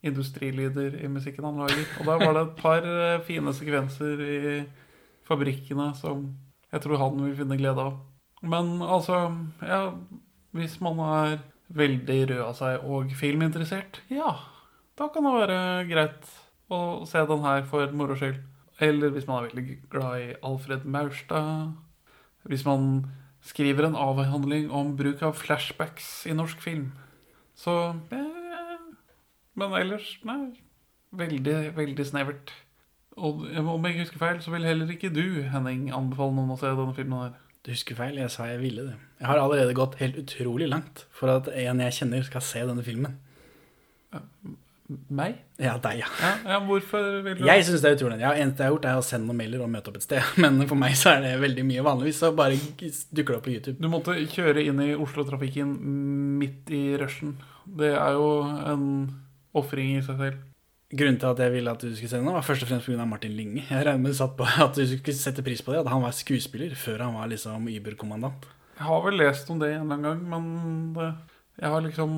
industrilyder i musikken han lager. Og der var det et par eh, fine sekvenser i fabrikkene som jeg tror han vil finne glede av. Men altså, ja Hvis man er veldig rød av seg og filminteressert, ja, da kan det være greit å se den her for moro skyld. Eller hvis man er veldig glad i Alfred Maurstad. Hvis man skriver en avhandling om bruk av flashbacks i norsk film. Så eh, Men ellers, nei. Veldig, veldig snevert. Og om jeg ikke husker feil, så vil heller ikke du, Henning, anbefale noen å se denne filmen her. Du husker feil, jeg sa jeg ville det. Jeg har allerede gått helt utrolig langt for at en jeg kjenner skal se denne filmen. Meg? Ja, deg, ja. Ja, ja hvorfor vil du Jeg syns det er utrolig. Ja, eneste jeg har gjort, er å sende noen mailer og møte opp et sted. Men for meg så er det veldig mye. Vanligvis så bare dukker det opp på YouTube. Du måtte kjøre inn i Oslo-trafikken midt i rushen. Det er jo en ofring i seg selv. Grunnen til at jeg ville at du skulle sende var først og fremst pga. Martin Linge. Jeg regner med satt på at du skulle sette pris på det, at han var skuespiller før han var liksom Uber-kommandant. Jeg har vel lest om det en eller annen gang, men jeg har liksom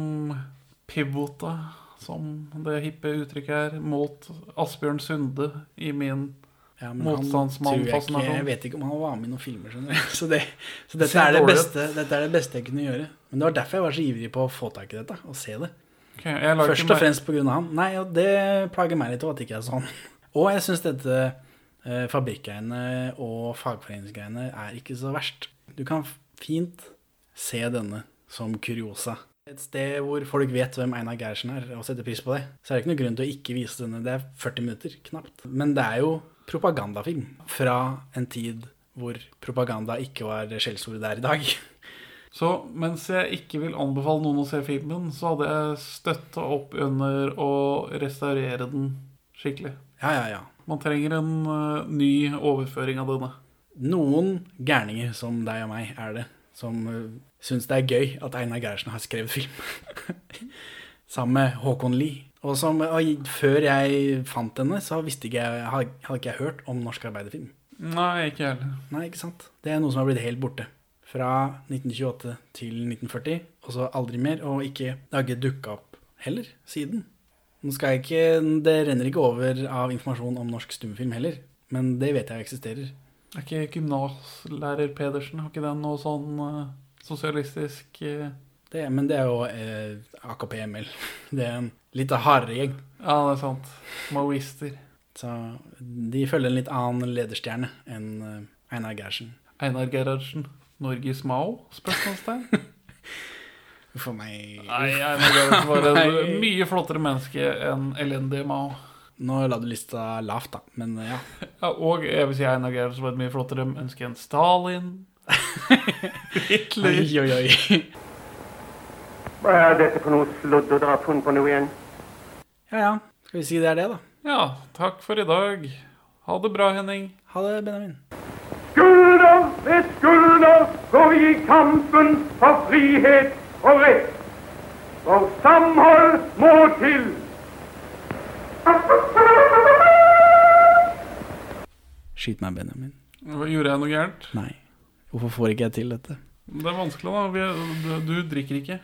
pivota, som det hippe uttrykket er, mot Asbjørn Sunde i min Ja, men jeg, jeg vet ikke om han var med i noen filmer. Så, det, så dette, det er det beste, dette er det beste jeg kunne gjøre. Men det var derfor jeg var så ivrig på å få tak i dette, og se det. Okay, Først og mer- fremst av han. Nei, og det plager meg litt òg, at det ikke er sånn. Og jeg syns dette eh, fabrikkgreiene og fagforeningsgreiene er ikke så verst. Du kan fint se denne som kuriosa. Et sted hvor folk vet hvem Einar Gerhardsen er, og setter pris på det. Så er det ikke noe grunn til å ikke vise denne. Det er 40 minutter, knapt. Men det er jo propagandafilm fra en tid hvor propaganda ikke var skjellsordet det er i dag. Så mens jeg ikke vil anbefale noen å se filmen, så hadde jeg støtta opp under å restaurere den skikkelig. Ja, ja, ja. Man trenger en uh, ny overføring av denne. Noen gærninger som deg og meg er det, som uh, syns det er gøy at Einar Gerhardsen har skrevet film. Sammen med Håkon Lie. Og som, og før jeg fant henne, så visste ikke jeg, hadde ikke jeg hørt om norsk arbeiderfilm. Nei, ikke heller. Nei, ikke sant? Det er noe som har blitt helt borte. Fra 1928 til 1940, og så aldri mer. Og ikke, det har ikke dukka opp heller siden. Nå skal jeg ikke, Det renner ikke over av informasjon om norsk stumfilm heller, men det vet jeg eksisterer. Er ikke gymnaslærer Pedersen, har ikke den noe sånn uh, sosialistisk uh... Det, men det er jo uh, AKP Emil. Det er en litt hardere gjeng. Ja, det er sant. Maoister. Så de følger en litt annen lederstjerne enn eh, Einar Gerhardsen. Einar Gerhardsen. Norges Mao? Spørsmålstegn. For meg Nei, Einar Gerhardsen var et mye flottere menneske enn elendige Mao. Nå la du lista lavt, da, men eh, ja. Ja, og jeg vil si Einar Gerhardsen var et mye flottere ønsker enn Stalin. Hitler. Oi, oi, oi. Hva er dette for noe sludd dere har funnet på nå igjen? Ja, ja. Skal vi si det er det, da? Ja, takk for i dag. Ha det bra, Henning. Ha det, Benjamin. Skulder ved skulder går vi i kampen for frihet og rett. For samhold må til. Skyt meg, Benjamin. Gjorde jeg noe gærent? Nei. Hvorfor får ikke jeg til dette? Det er vanskelig, da. Du, drikker ikke.